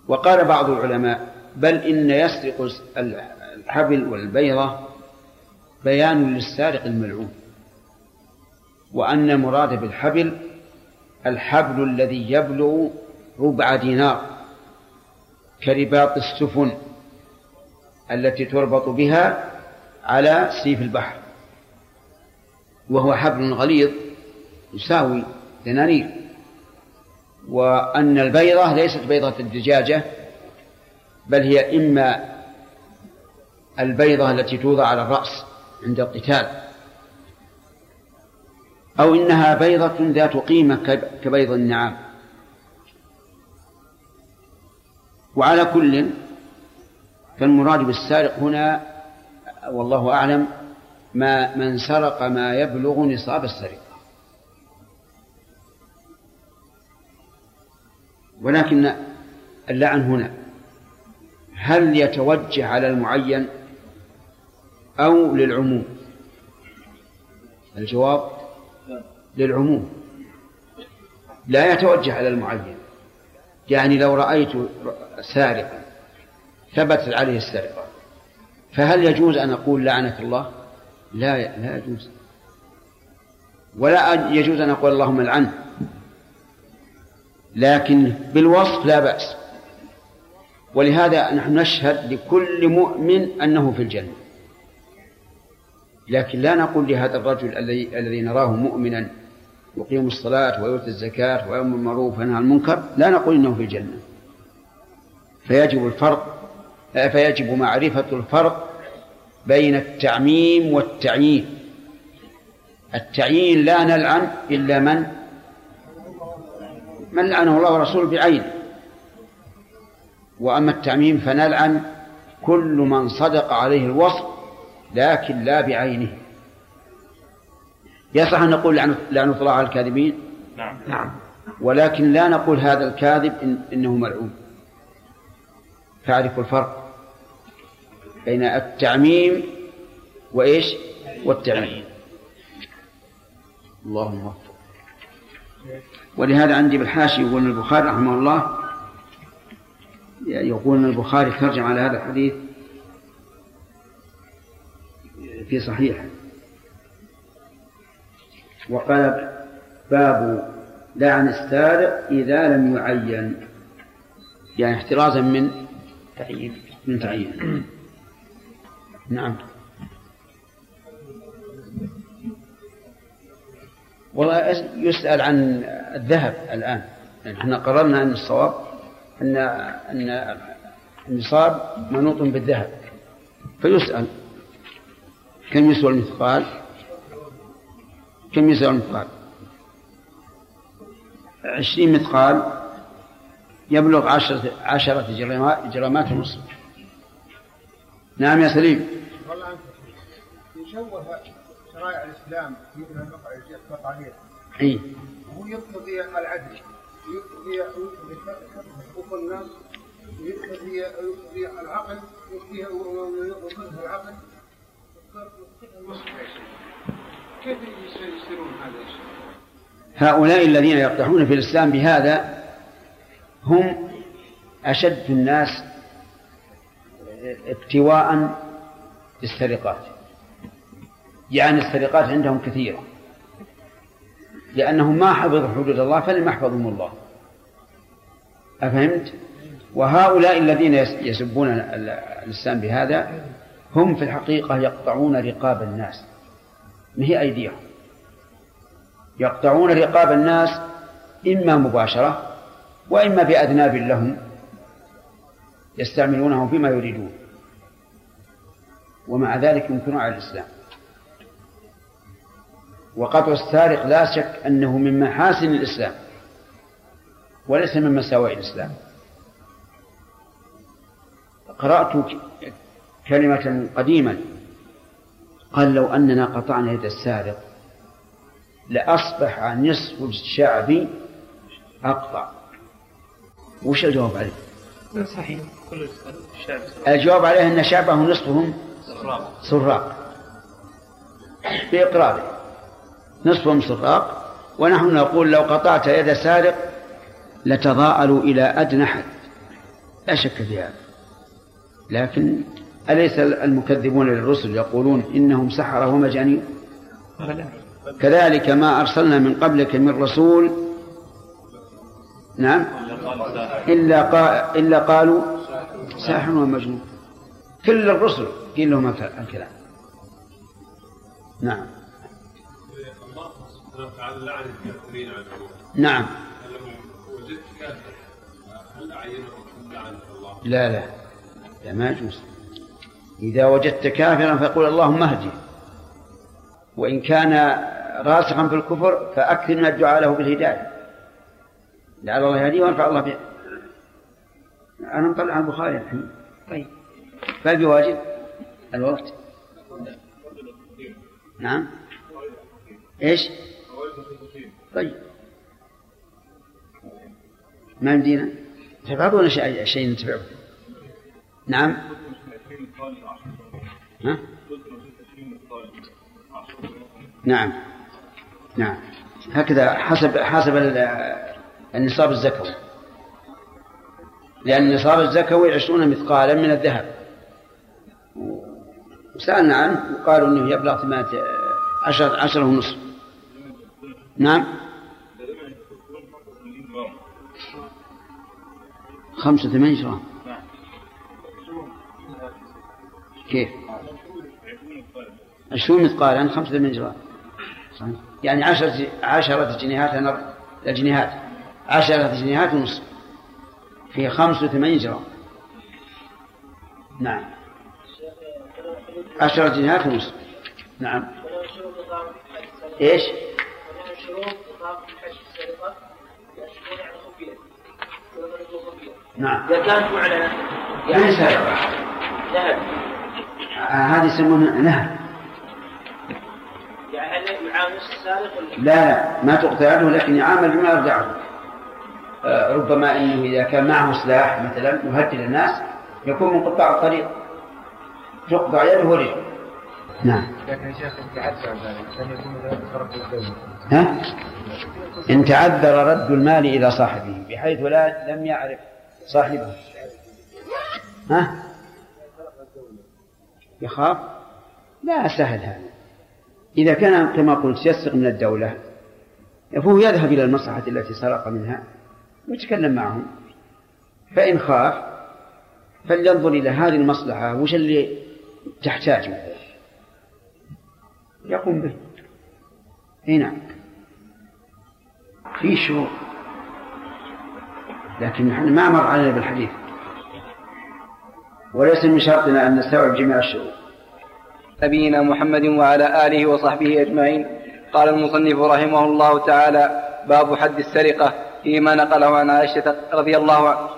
وقال بعض العلماء بل إن يسرق الحبل والبيضة بيان للسارق الملعون وأن المراد بالحبل الحبل الذي يبلغ ربع دينار كرباط السفن التي تربط بها على سيف البحر. وهو حبل غليظ يساوي دنانير وأن البيضة ليست بيضة الدجاجة بل هي إما البيضة التي توضع على الرأس عند القتال أو إنها بيضة ذات قيمة كبيض النعام. وعلى كل فالمراد بالسارق هنا والله أعلم ما من سرق ما يبلغ نصاب السرقة. ولكن اللعن هنا هل يتوجه على المعين أو للعموم؟ الجواب للعموم. لا يتوجه على المعين. يعني لو رأيت سارقا ثبتت عليه السرقة. فهل يجوز أن أقول لعنك الله؟ لا لا يجوز. ولا يجوز أن أقول اللهم العنه لكن بالوصف لا بأس. ولهذا نحن نشهد لكل مؤمن أنه في الجنة. لكن لا نقول لهذا الرجل الذي نراه مؤمنا يقيم الصلاة ويؤتي الزكاة ويأمر بالمعروف وينهى عن المنكر لا نقول إنه في الجنة. فيجب الفرق فيجب معرفة الفرق بين التعميم والتعيين. التعيين لا نلعن إلا من من لعنه الله ورسوله بعينه وأما التعميم فنلعن كل من صدق عليه الوصف لكن لا بعينه. يصح أن نقول لعنة الله على الكاذبين؟ نعم. نعم. ولكن لا نقول هذا الكاذب إن إنه ملعون. تعرف الفرق؟ بين التعميم وإيش؟ والتعيين اللهم وفق ولهذا عندي بالحاشي يقول البخاري رحمه الله يقول البخاري ترجم على هذا الحديث في صحيح وقال باب لعن السارق إذا لم يعين. يعني احترازا من تعيين. من تعيين. نعم. والله يسأل عن الذهب الآن. يعني إحنا قررنا أن الصواب أن أن النصاب منوط بالذهب. فيسأل. كم يسوى المثقال؟ كم يسوى المثقال؟ عشرين مثقال يبلغ عشرة, عشرة جرامات ونصف. نعم يا سليم. يشوه شرائع الإسلام مثل المقطعيه اي هو يقتضي العدل يقتضي يقتضي حقوق الناس يقتضي يقتضي العقل يقتضي يقتضي العقل. كيف يصيرون هذا الشيء؟ هؤلاء الذين يقدحون في الإسلام بهذا هم أشد الناس ابتواء بالسرقات يعني السرقات عندهم كثيرة. لأنهم ما حفظوا حدود الله فلم يحفظهم الله. أفهمت؟ وهؤلاء الذين يسبون الإسلام بهذا هم في الحقيقة يقطعون رقاب الناس. ما هي أيديهم؟ يقطعون رقاب الناس إما مباشرة وإما بأذناب لهم يستعملونهم فيما يريدون. ومع ذلك ينكرون على الإسلام. وقطع السارق لا شك أنه من محاسن الإسلام وليس من مساوئ الإسلام. قرأت كلمة قديما قال لو أننا قطعنا يد السارق لأصبح نصف الشعب أقطع. وش الجواب عليه؟ صحيح. كل الشعب الجواب عليه أن شعبه نصفهم سراق. بإقراره. نصفهم سراق ونحن نقول لو قطعت يد سارق لتضاءلوا إلى أدنى حد. لا شك في هذا. لكن أليس المكذبون للرسل يقولون إنهم سحرة ومجانين؟ كذلك ما أرسلنا من قبلك من رسول. نعم. إلا, قا... إلا قالوا ساحر ومجنون. كل الرسل قيل لهم الكلام. نعم. الله سبحانه وتعالى لعن الكافرين على نعم لا لا. لا ما يجوز. إذا وجدت كافرا فقل اللهم اهدي. وإن كان راسخا في الكفر فأكثر من الدعاء له بالهداية. لعل الله يهديه وينفع الله به. أنا مطلع على البخاري الحين. طيب. فهل بواجب الوقت. نعم. إيش؟ طيب. ما يمدينا تبعضون شيء شيء نتبعه نعم. ها؟ نعم. نعم. هكذا حسب حسب النصاب الزكوي. لأن النصاب الزكوي عشرون مثقالا من الذهب. وسألنا عنه وقالوا أنه يبلغ ثمانية عشر عشرة ونصف. نعم. خمسة ثمانية جرام كيف؟ عشرون مثقالا خمسة ثمانية جرام يعني عشرة عشرة جنيهات الجنيهات عشرة جنيهات ونصف في خمسة وثمانين جرام نعم. عشرة جنيهات ونصف نعم. إيش؟ نعم. إذا كانت معلنة يعني ذهب هذه يسمونها نهب. يعني هل يعامل السارق ولا لا؟ لا ما تقطع يده لكن يعامل بما يرجعه آه، ربما إنه إذا كان معه سلاح مثلا يهدد الناس يكون من قطاع الطريق. تقطع يده ورجله نعم. لكن شيخ تعذر ذلك يكون الدولة. ها؟ إن تعذر رد المال إلى صاحبه بحيث لا لم يعرف صاحبه. ها؟ يخاف؟ لا سهل هذا. إذا كان كما قلت يسرق من الدولة فهو يذهب إلى المصلحة التي سرق منها ويتكلم معهم. فإن خاف فلينظر إلى هذه المصلحة وش اللي تحتاجه. يقوم به. إي نعم. في شروط لكن نحن ما مر علينا بالحديث. وليس من شرطنا أن نستوعب جميع الشروط نبينا محمد وعلى آله وصحبه أجمعين. قال المصنف رحمه الله تعالى باب حد السرقة فيما نقله عن عائشة رضي الله عنها.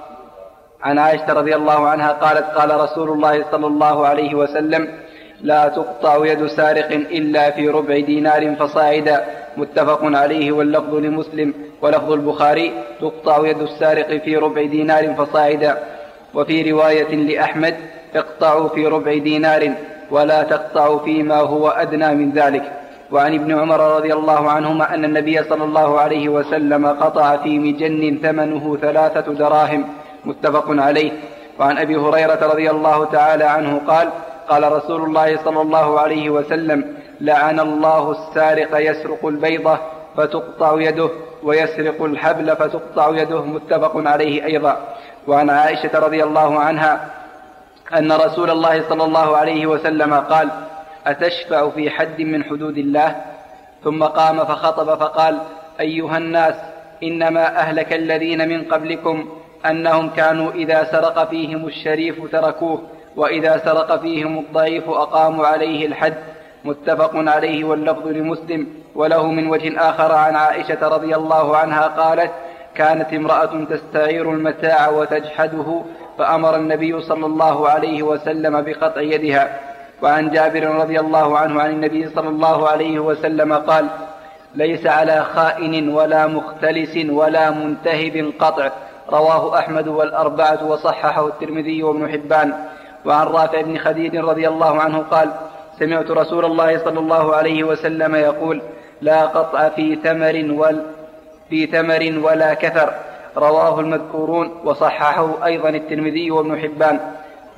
عن عائشة رضي الله عنها قالت قال رسول الله صلى الله عليه وسلم لا تقطع يد سارق إلا في ربع دينار فصاعدا. متفق عليه واللفظ لمسلم. ولفظ البخاري تقطع يد السارق في ربع دينار فصاعدا. وفي رواية لأحمد اقطعوا في ربع دينار ولا تقطعوا فيما هو أدنى من ذلك. وعن ابن عمر رضي الله عنهما أن النبي صلى الله عليه وسلم قطع في مجن ثمنه ثلاثة دراهم. متفق عليه. وعن أبي هريرة رضي الله تعالى عنه قال قال رسول الله صلى الله عليه وسلم لعن الله السارق يسرق البيضة فتقطع يده ويسرق الحبل فتقطع يده متفق عليه أيضا. وعن عائشة رضي الله عنها أن رسول الله صلى الله عليه وسلم قال أتشفع في حد من حدود الله؟ ثم قام فخطب فقال أيها الناس إنما أهلك الذين من قبلكم أنهم كانوا إذا سرق فيهم الشريف تركوه وإذا سرق فيهم الضعيف أقاموا عليه الحد. متفق عليه واللفظ لمسلم. وله من وجه آخر عن عائشة رضي الله عنها قالت كانت امرأة تستعير المتاع وتجحده فأمر النبي صلى الله عليه وسلم بقطع يدها. وعن جابر رضي الله عنه عن النبي صلى الله عليه وسلم قال ليس على خائن ولا مختلس ولا منتهب قطع رواه أحمد والأربعة وصححه الترمذي وابن حبان. وعن رافع بن خديج رضي الله عنه قال سمعت رسول الله صلى الله عليه وسلم يقول لا قطع في ثمر وال في ثمر ولا كثر. رواه المذكورون وصححه أيضا الترمذي وابن حبان.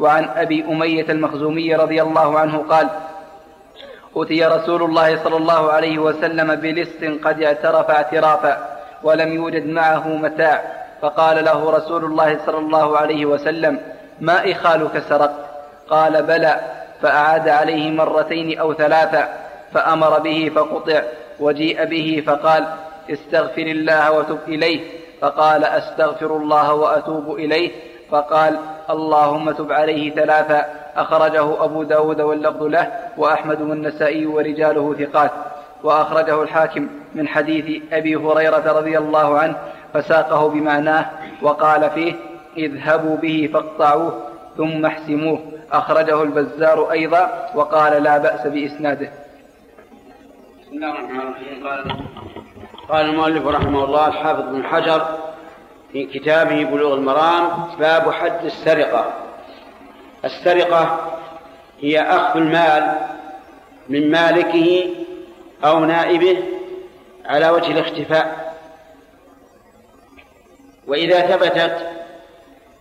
وعن أبي أمية المخزومي رضي الله عنه قال أتي رسول الله صلى الله عليه وسلم بلص قد اعترف اعترافا ولم يوجد معه متاع. فقال له رسول الله صلى الله عليه وسلم ما إخالك سرقت؟ قال بلى. فأعاد عليه مرتين أو ثلاثا فأمر به فقطع وجيء به فقال استغفر الله وتب إليه. فقال أستغفر الله وأتوب إليه. فقال اللهم تب عليه ثلاثا أخرجه أبو داود واللفظ له وأحمد والنسائي ورجاله ثقات. وأخرجه الحاكم من حديث أبي هريرة رضي الله عنه فساقه بمعناه وقال فيه اذهبوا به فاقطعوه. ثم احسموه. أخرجه البزار أيضا وقال لا بأس بإسناده. بسم الله الرحمن الرحيم. قال قال المؤلف رحمه الله الحافظ بن حجر في كتابه بلوغ المرام باب حد السرقة. السرقة هي أخذ المال من مالكه أو نائبه على وجه الاختفاء. وإذا ثبتت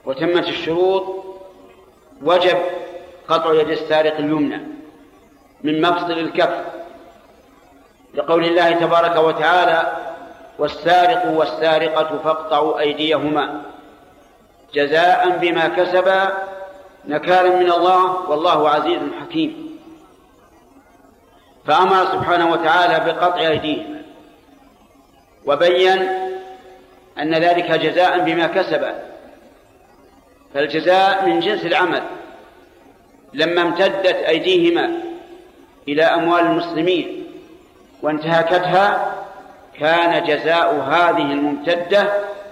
وتمت الشروط وجب قطع يد السارق اليمنى من مفصل الكف لقول الله تبارك وتعالى والسارق والسارقة فاقطعوا أيديهما جزاء بما كسبا نكالا من الله والله عزيز حكيم. فأمر سبحانه وتعالى بقطع أيديهما وبين أن ذلك جزاء بما كسبا فالجزاء من جنس العمل لما امتدت أيديهما إلى أموال المسلمين وانتهكتها كان جزاء هذه الممتدة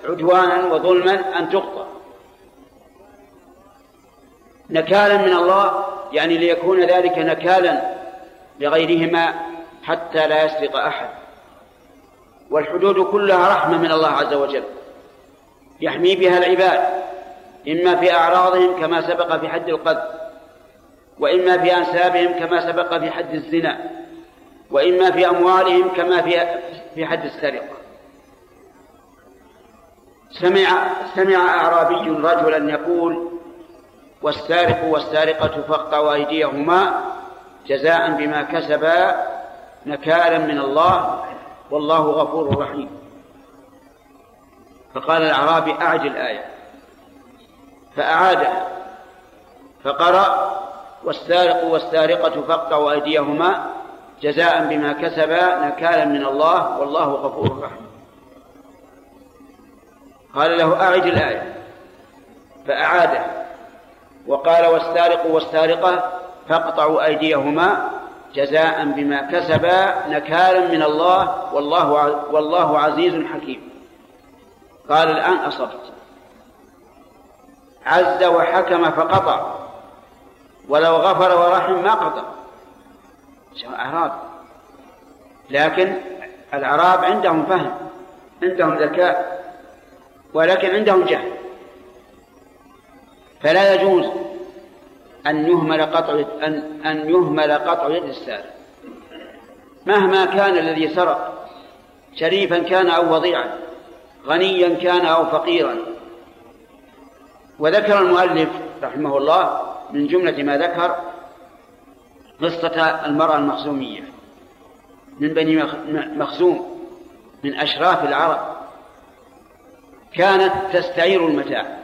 عدوانا وظلما أن تقطع نكالا من الله يعني ليكون ذلك نكالا لغيرهما حتى لا يسرق أحد. والحدود كلها رحمة من الله عز وجل. يحمي بها العباد. إما في أعراضهم كما سبق في حد القذف وإما في أنسابهم كما سبق في حد الزنا وإما في أموالهم كما في في حد السرقة. سمع سمع أعرابي رجلا يقول والسارق والسارقة فاقطعوا أيديهما جزاء بما كسبا نكالا من الله والله غفور رحيم. فقال الأعرابي أعد الآية. فأعادها فقرأ والسارق والسارقة فاقطعوا أيديهما جزاء بما كسبا نكالا من الله والله غفور رحيم. قال له أعد الآية. فأعادها وقال والسارق والسارقة فاقطعوا أيديهما جزاء بما كسبا نكالا من الله والله والله عزيز حكيم. قال الآن أصبت. عز وحكم فقطع ولو غفر ورحم ما قطع أعراب لكن الأعراب عندهم فهم عندهم ذكاء ولكن عندهم جهل. فلا يجوز أن يهمل قطع أن أن يهمل قطع يد السارق. مهما كان الذي سرق شريفا كان أو وضيعا غنيا كان أو فقيرا وذكر المؤلف رحمه الله من جملة ما ذكر قصة المرأة المخزومية من بني مخزوم من أشراف العرب. كانت تستعير المتاع.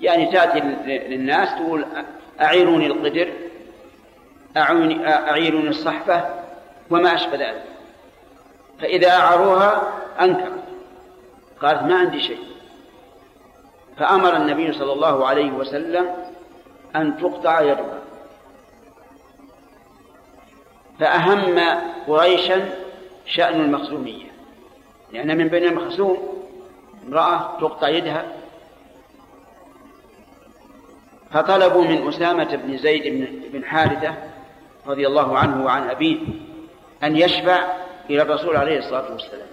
يعني تأتي للناس تقول أعيروني القدر أعيروني الصحفة وما أشبه ذلك. فإذا أعروها أنكرت قالت ما عندي شيء. فأمر النبي صلى الله عليه وسلم أن تقطع يدها فأهم قريشا شأن المخزومية. لأن من بين المخزوم امرأة تقطع يدها. فطلبوا من أسامة بن زيد بن حارثة رضي الله عنه وعن أبيه أن يشفع إلى الرسول عليه الصلاة والسلام.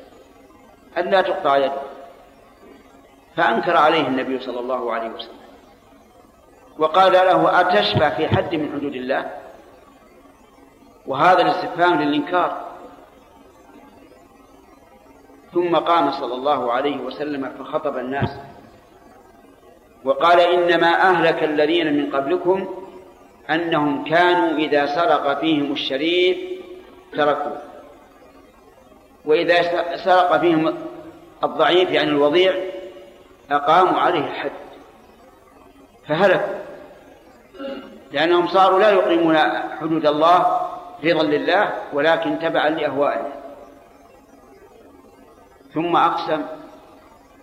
أن لا تقطع يده. فأنكر عليه النبي صلى الله عليه وسلم. وقال له أتشفع في حد من حدود الله؟ وهذا الاستفهام للإنكار. ثم قام صلى الله عليه وسلم فخطب الناس. وقال إنما أهلك الذين من قبلكم أنهم كانوا إذا سرق فيهم الشريف تركوه. وإذا سرق فيهم الضعيف يعني الوضيع أقاموا عليه الحد فهلكوا لأنهم صاروا لا يقيمون حدود الله رضا لله ولكن تبعا لأهوائهم ثم أقسم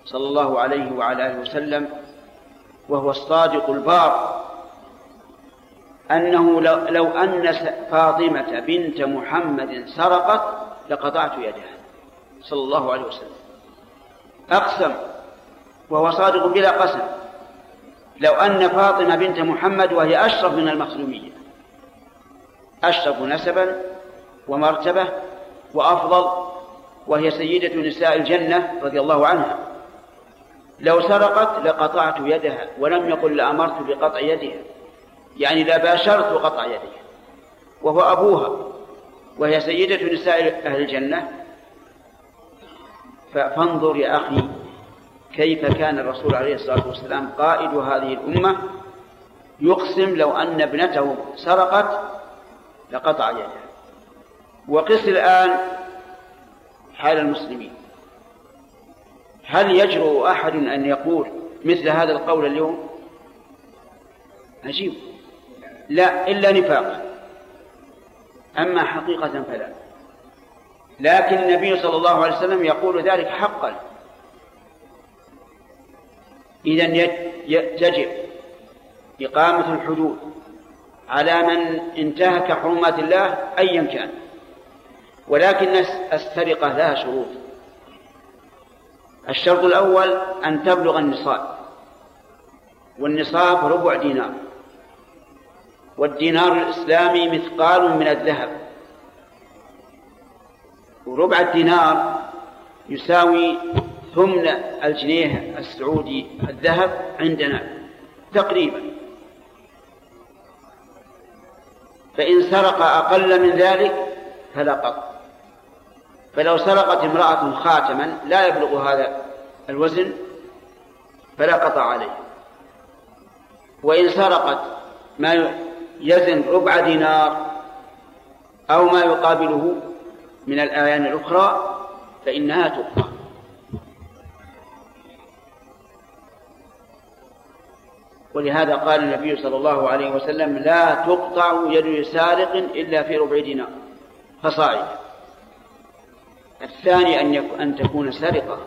صلى الله عليه وعلى آله وسلم وهو الصادق البار أنه لو, لو أن فاطمة بنت محمد سرقت لقطعت يدها صلى الله عليه وسلم. أقسم وهو صادق بلا قسم لو أن فاطمة بنت محمد وهي أشرف من المخزومية. أشرف نسبا ومرتبة وأفضل وهي سيدة نساء الجنة رضي الله عنها. لو سرقت لقطعت يدها ولم يقل لأمرت بقطع يدها. يعني لباشرت قطع يدها. وهو أبوها وهي سيدة نساء أهل الجنة. فانظر يا أخي كيف كان الرسول عليه الصلاة والسلام قائد هذه الأمة يقسم لو أن ابنته سرقت لقطع يدها. وقس الآن حال المسلمين. هل يجرؤ أحد أن يقول مثل هذا القول اليوم؟ عجيب. لا إلا نفاقا أما حقيقة فلا. لكن النبي صلى الله عليه وسلم يقول ذلك حقا. إذا يجب إقامة الحدود على من انتهك حرمات الله أيا كان ولكن السرقة لها شروط. الشرط الأول أن تبلغ النصاب. والنصاب ربع دينار. والدينار الإسلامي مثقال من الذهب. وربع الدينار يساوي ثمن الجنيه السعودي الذهب عندنا تقريبا. فإن سرق أقل من ذلك فلا قط فلو سرقت امرأة خاتما لا يبلغ هذا الوزن فلا قطع عليه. وإن سرقت ما يزن ربع دينار أو ما يقابله من الآيان الأخرى فإنها تقطع ولهذا قال النبي صلى الله عليه وسلم لا تقطع يد سارق إلا في ربع دينار. فصاعد الثاني أن أن تكون سرقة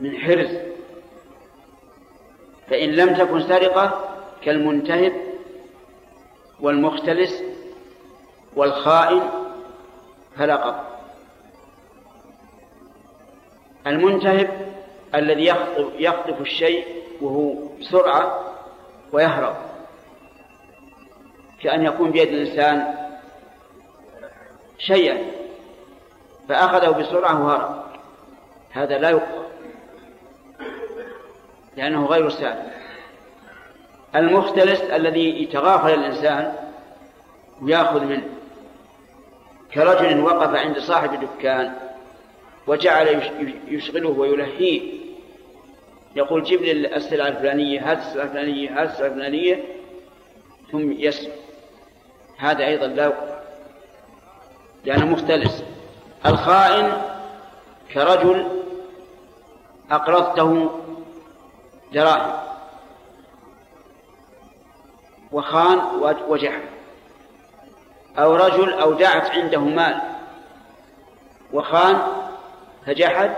من حرز. فإن لم تكن سرقة كالمنتهب والمختلس والخائن فلا قطع المنتهب الذي يخطف الشيء وهو بسرعة ويهرب. كأن يكون بيد الإنسان شيئا فأخذه بسرعة وهرب. هذا لا يقطع لأنه غير سالم المختلس الذي يتغافل الإنسان ويأخذ منه. كرجل وقف عند صاحب دكان وجعل يشغله ويلهيه يقول جيب لي السلعة الفلانية هذه السلعة الفلانية هذه السلعة الفلانية. ثم يسمع هذا أيضا لا لأنه مختلس. الخائن كرجل أقرضته دراهم وخان وجحد أو رجل أودعت عنده مال وخان فجحد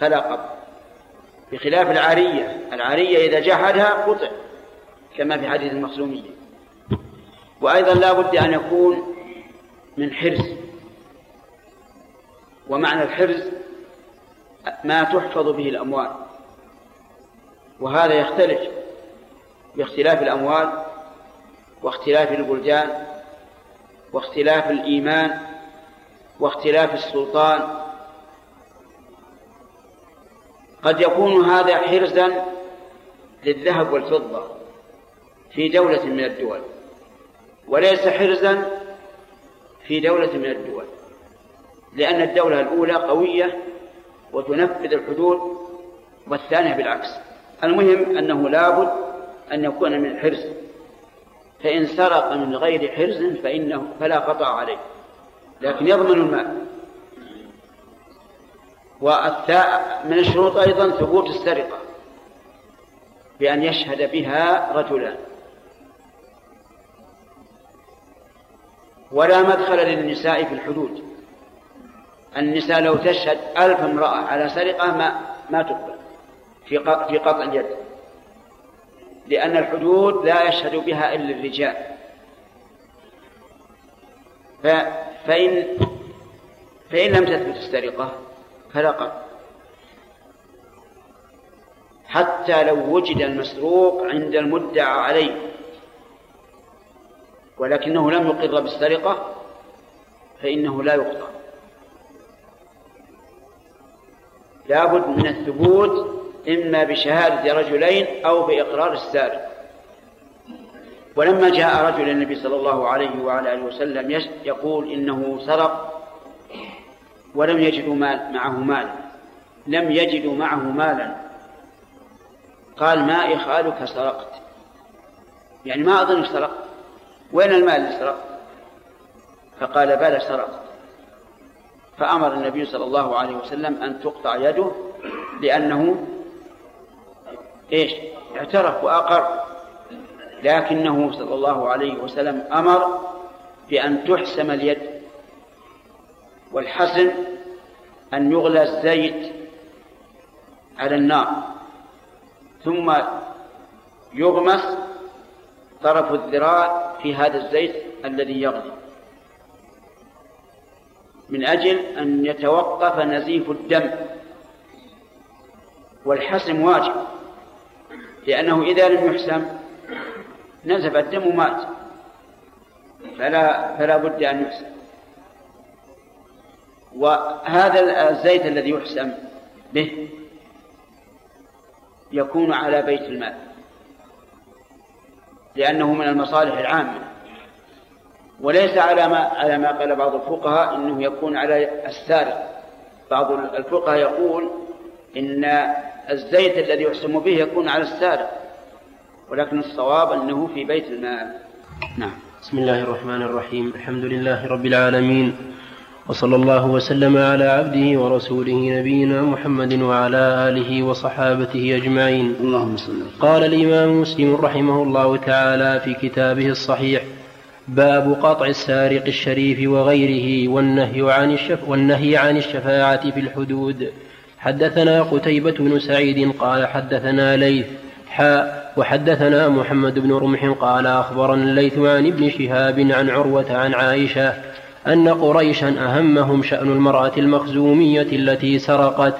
فلا قبض بخلاف العارية. العارية إذا جحدها قطع كما في حديث المخزومية. وأيضا لا بد أن يكون من حرز ومعنى الحرز ما تحفظ به الأموال. وهذا يختلف باختلاف الأموال واختلاف البلدان واختلاف الإيمان واختلاف السلطان قد يكون هذا حرزا للذهب والفضة في دولة من الدول وليس حرزا في دولة من الدول لأن الدولة الأولى قوية وتنفذ الحدود والثانية بالعكس. المهم أنه لابد أن يكون من حرز فإن سرق من غير حرز فإنه فلا قطع عليه لكن يضمن المال. من الشروط أيضا ثبوت السرقة بأن يشهد بها رجلان ولا مدخل للنساء في الحدود. النساء لو تشهد ألف امرأة على سرقة ما ما تقبل في في قطع اليد. لأن الحدود لا يشهد بها إلا الرجال. فإن فإن لم تثبت السرقة فلا قطع حتى لو وجد المسروق عند المدعى عليه ولكنه لم يقر بالسرقة فإنه لا يقطع. لابد من الثبوت إما بشهادة رجلين أو بإقرار السارق. ولما جاء رجل النبي صلى الله عليه وعلى آله وسلم يقول إنه سرق ولم يجدوا مال معه مالا. لم يجدوا معه مالا. قال ما إخالك سرقت. يعني ما أظنك سرقت. وين المال اللي سرقت؟ فقال بلى سرقت. فأمر النبي صلى الله عليه وسلم أن تقطع يده لأنه إيش؟ اعترف وأقر. لكنه صلى الله عليه وسلم أمر بأن تحسم اليد. والحسم أن يغلى الزيت على النار ثم يغمس طرف الذراع في هذا الزيت الذي يغلي. من أجل أن يتوقف نزيف الدم. والحسم واجب لأنه إذا لم يحسم نزف الدم ومات. فلا فلا بد أن يحسم وهذا الزيت الذي يحسم به يكون على بيت المال لأنه من المصالح العامة. وليس على ما على ما قال بعض الفقهاء إنه يكون على السارق. بعض الفقهاء يقول إن الزيت الذي يحسم به يكون على السارق ولكن الصواب أنه في بيت المال. نعم. بسم الله الرحمن الرحيم. الحمد لله رب العالمين. وصلى الله وسلم على عبده ورسوله نبينا محمد وعلى آله وصحابته أجمعين. اللهم صل قال الإمام مسلم رحمه الله تعالى في كتابه الصحيح باب قطع السارق الشريف وغيره والنهي عن الشف والنهي عن الشفاعة في الحدود. حدثنا قتيبة بن سعيد قال حدثنا ليث حاء وحدثنا محمد بن رمح قال أخبرنا الليث عن ابن شهاب عن عروة عن عائشة أن قريشا أهمهم شأن المرأة المخزومية التي سرقت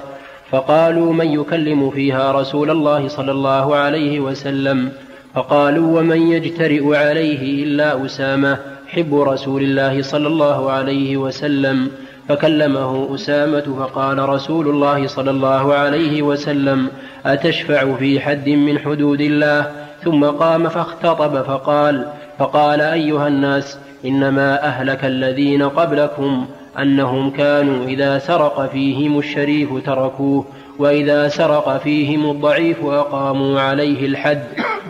فقالوا من يكلم فيها رسول الله صلى الله عليه وسلم؟ فقالوا ومن يجترئ عليه إلا أسامة حب رسول الله صلى الله عليه وسلم. فكلمه أسامة فقال رسول الله صلى الله عليه وسلم أتشفع في حد من حدود الله؟ ثم قام فاختطب فقال فقال أيها الناس إنما أهلك الذين قبلكم أنهم كانوا إذا سرق فيهم الشريف تركوه وإذا سرق فيهم الضعيف أقاموا عليه الحد.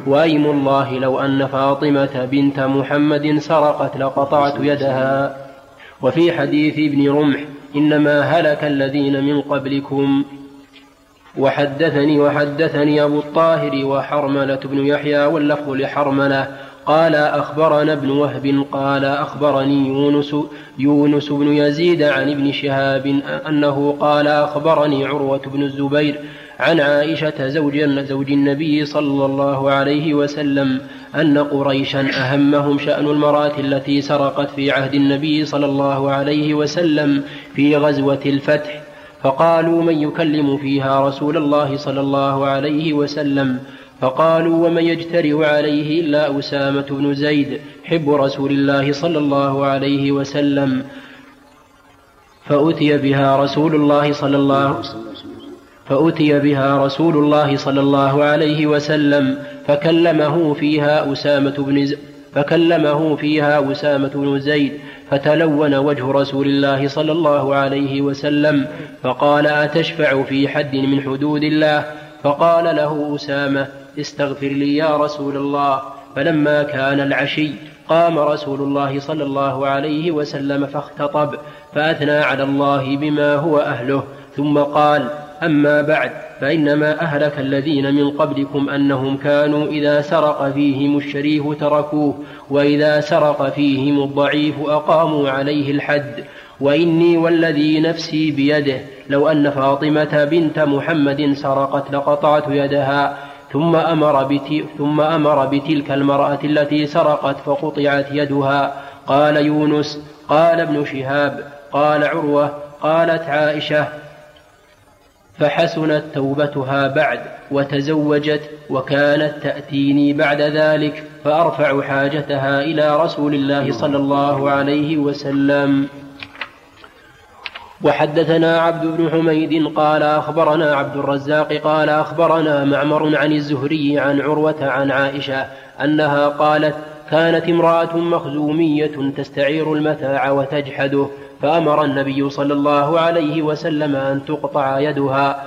وأيم الله لو أن فاطمة بنت محمد سرقت لقطعت يدها. وفي حديث ابن رمح إنما هلك الذين من قبلكم. وحدثني وحدثني أبو الطاهر وحرملة بن يحيى واللفظ لحرملة قال أخبرنا ابن وهب قال أخبرني يونس يونس بن يزيد عن ابن شهاب أنه قال أخبرني عروة بن الزبير عن عائشة زوج زوج النبي صلى الله عليه وسلم أن قريشا أهمهم شأن المرأة التي سرقت في عهد النبي صلى الله عليه وسلم في غزوة الفتح فقالوا من يكلم فيها رسول الله صلى الله عليه وسلم؟ فقالوا ومن يجترئ عليه إلا أسامة بن زيد حب رسول الله صلى الله عليه وسلم فأتي بها رسول الله صلى الله فأتي بها رسول الله صلى الله عليه وسلم فكلمه فيها أسامة بن زيد فكلمه فيها أسامة بن زيد فتلون وجه رسول الله صلى الله عليه وسلم فقال أتشفع في حد من حدود الله؟ فقال له أسامة استغفر لي يا رسول الله. فلما كان العشي قام رسول الله صلى الله عليه وسلم فاختطب فأثنى على الله بما هو أهله ثم قال أما بعد فإنما أهلك الذين من قبلكم أنهم كانوا إذا سرق فيهم الشريف تركوه وإذا سرق فيهم الضعيف أقاموا عليه الحد. وإني والذي نفسي بيده لو أن فاطمة بنت محمد سرقت لقطعت يدها ثم أمر. ثم أمر بتلك المرأة التي سرقت فقطعت يدها قال يونس قال ابن شهاب قال عروة قالت عائشة فحسنت توبتها بعد وتزوجت وكانت تأتيني بعد ذلك فأرفع حاجتها إلى رسول الله صلى الله عليه وسلم وحدثنا عبد بن حميد قال أخبرنا عبد الرزاق قال أخبرنا معمر عن الزهري عن عروة عن عائشة أنها قالت كانت امرأة مخزومية تستعير المتاع وتجحده فأمر النبي صلى الله عليه وسلم أن تقطع يدها.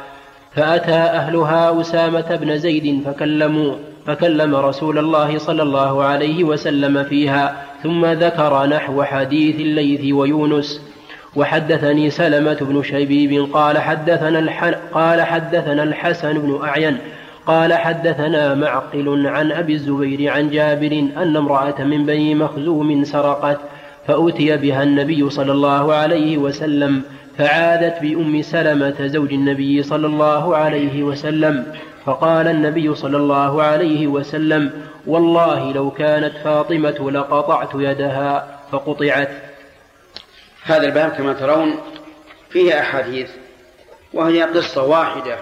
فأتى أهلها أسامة بن زيد فكلموا فكلم رسول الله صلى الله عليه وسلم فيها ثم ذكر نحو حديث الليث ويونس. وحدثني سلمة بن شبيب قال حدثنا الح... قال حدثنا الحسن بن أعين قال حدثنا معقل عن أبي الزبير عن جابر أن امرأة من بني مخزوم سرقت فأتي بها النبي صلى الله عليه وسلم فعادت بأم سلمة زوج النبي صلى الله عليه وسلم فقال النبي صلى الله عليه وسلم والله لو كانت فاطمة لقطعت يدها فقطعت هذا الباب كما ترون فيه أحاديث وهي قصة واحدة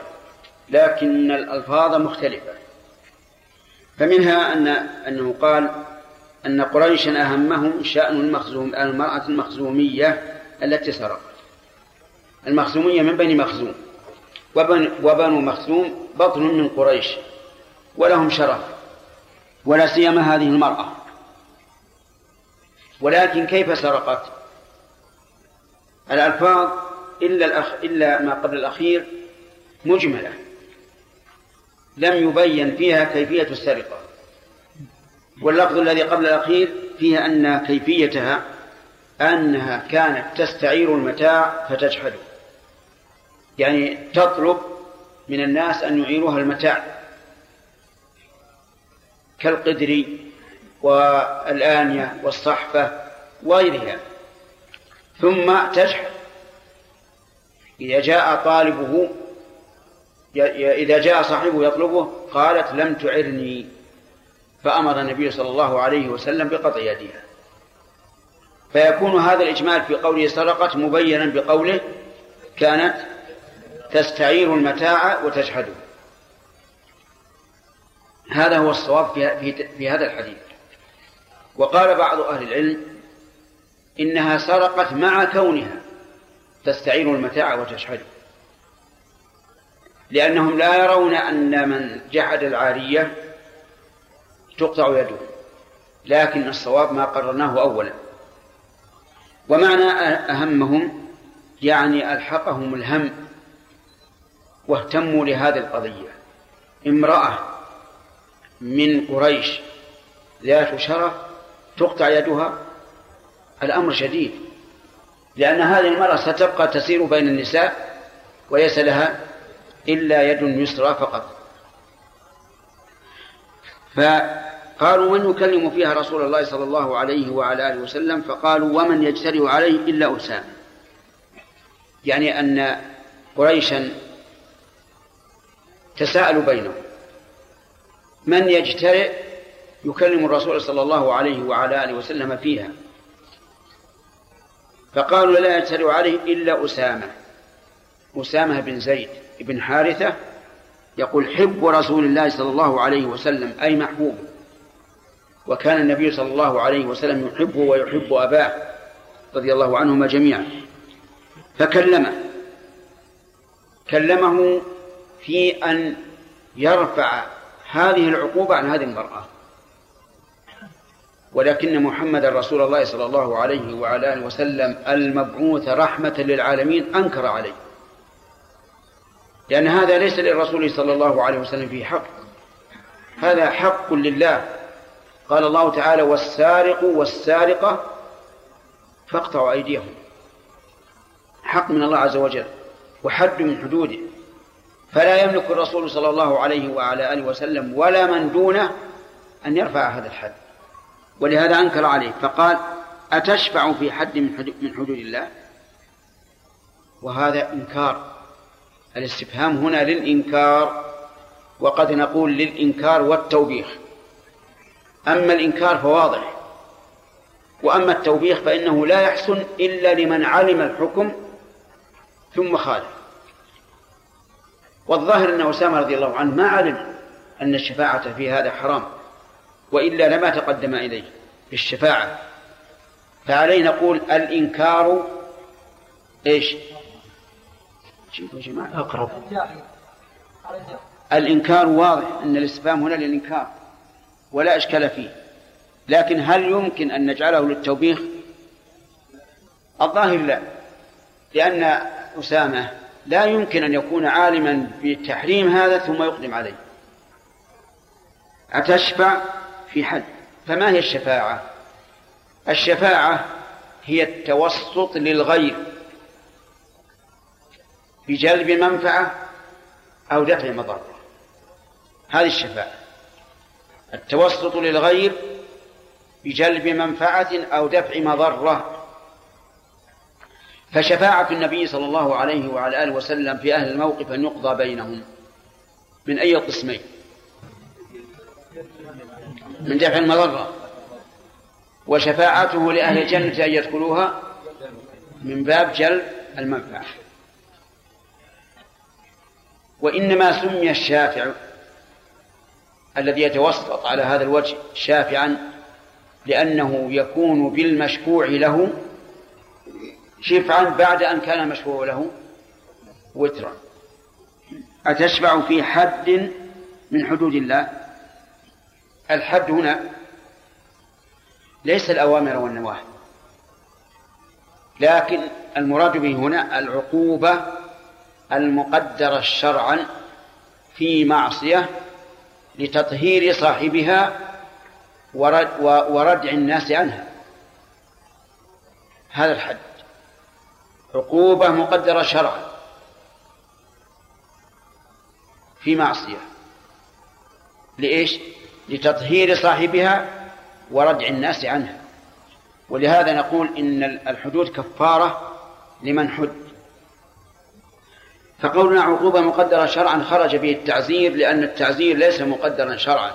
لكن الألفاظ مختلفة. فمنها أن أنه قال أن قريشا أهمهم شأن المخزوم المرأة المخزومية التي سرقت. المخزومية من بني مخزوم وبن وبنو مخزوم بطن من قريش ولهم شرف ولا سيما هذه المرأة. ولكن كيف سرقت؟ الألفاظ إلا الأخ إلا ما قبل الأخير مجملة. لم يبين فيها كيفية السرقة. واللفظ الذي قبل الأخير فيه أن كيفيتها أنها كانت تستعير المتاع فتجحده. يعني تطلب من الناس أن يعيروها المتاع. كالقدر والآنية والصحفة وغيرها. ثم تجحد إذا جاء طالبه إذا جاء صاحبه يطلبه قالت لم تعرني. فأمر النبي صلى الله عليه وسلم بقطع يدها فيكون هذا الإجمال في قوله سرقت مبينا بقوله كانت تستعير المتاع وتجحده هذا هو الصواب في, في هذا الحديث. وقال بعض أهل العلم إنها سرقت مع كونها. تستعير المتاع وتشحده لأنهم لا يرون أن من جحد العارية تقطع يده. لكن الصواب ما قررناه أولا. ومعنى أهمهم يعني ألحقهم الهم واهتموا لهذه القضية. امرأة من قريش ذات شرف تقطع يدها الأمر شديد لأن هذه المرأة ستبقى تسير بين النساء وليس لها إلا يد يسرى فقط. فقالوا من يكلم فيها رسول الله صلى الله عليه وعلى آله وسلم؟ فقالوا ومن يجترئ عليه إلا أسامة. يعني أن قريشا تساءلوا بينهم. من يجترئ؟ يكلم الرسول صلى الله عليه وعلى آله وسلم فيها. فقالوا لا يجترئ عليه إلا أسامة. أسامة بن زيد بن حارثة يقول حب رسول الله صلى الله عليه وسلم أي محبوب. وكان النبي صلى الله عليه وسلم يحبه ويحب أباه رضي الله عنهما جميعا. فكلمه. كلمه في أن يرفع هذه العقوبة عن هذه المرأة. ولكن محمد رسول الله صلى الله عليه وعلى آله وسلم المبعوث رحمة للعالمين أنكر عليه. لأن هذا ليس للرسول صلى الله عليه وسلم فيه حق. هذا حق لله. قال الله تعالى والسارق والسارقة فاقطعوا أيديهم. حق من الله عز وجل وحد من حدوده. فلا يملك الرسول صلى الله عليه وعلى آله وسلم ولا من دونه أن يرفع هذا الحد. ولهذا أنكر عليه فقال أتشفع في حد من حدود, الله؟ وهذا إنكار. الاستفهام هنا للإنكار وقد نقول للإنكار والتوبيخ. أما الإنكار فواضح وأما التوبيخ فإنه لا يحسن إلا لمن علم الحكم ثم خالف. والظاهر أن أسامة رضي الله عنه ما علم أن الشفاعة في هذا حرام. وإلا لما تقدم إليه بالشفاعة. فعليه نقول الإنكار إيش؟ شوفوا يا جماعة. أقرب. الإنكار واضح أن الاستفهام هنا للإنكار ولا إشكال فيه. لكن هل يمكن أن نجعله للتوبيخ؟ الظاهر لا. لأن أسامة لا يمكن أن يكون عالما بتحريم هذا ثم يقدم عليه. أتشفع؟ في حد. فما هي الشفاعة؟ الشفاعة هي التوسط للغير. بجلب منفعة أو دفع مضرة. هذه الشفاعة. التوسط للغير بجلب منفعة أو دفع مضرة. فشفاعة النبي صلى الله عليه وعلى آله وسلم في أهل الموقف أن يقضى بينهم من أي قسمين؟ من دفع المضرة. وشفاعته لأهل الجنة أن يدخلوها من باب جلب المنفعة. وإنما سمي الشافع الذي يتوسط على هذا الوجه شافعا لأنه يكون بالمشفوع له شفعا بعد أن كان المشفوع له وترا. أتشفع في حد من حدود الله؟ الحد هنا ليس الأوامر والنواهي. لكن المراد به هنا العقوبة المقدرة شرعا في معصية لتطهير صاحبها ورد وردع الناس عنها. هذا الحد. عقوبة مقدرة شرعا في معصية. لإيش؟ لتطهير صاحبها وردع الناس عنها. ولهذا نقول إن الحدود كفارة لمن حد. فقولنا عقوبة مقدرة شرعا خرج به التعزير لأن التعزير ليس مقدرا شرعا.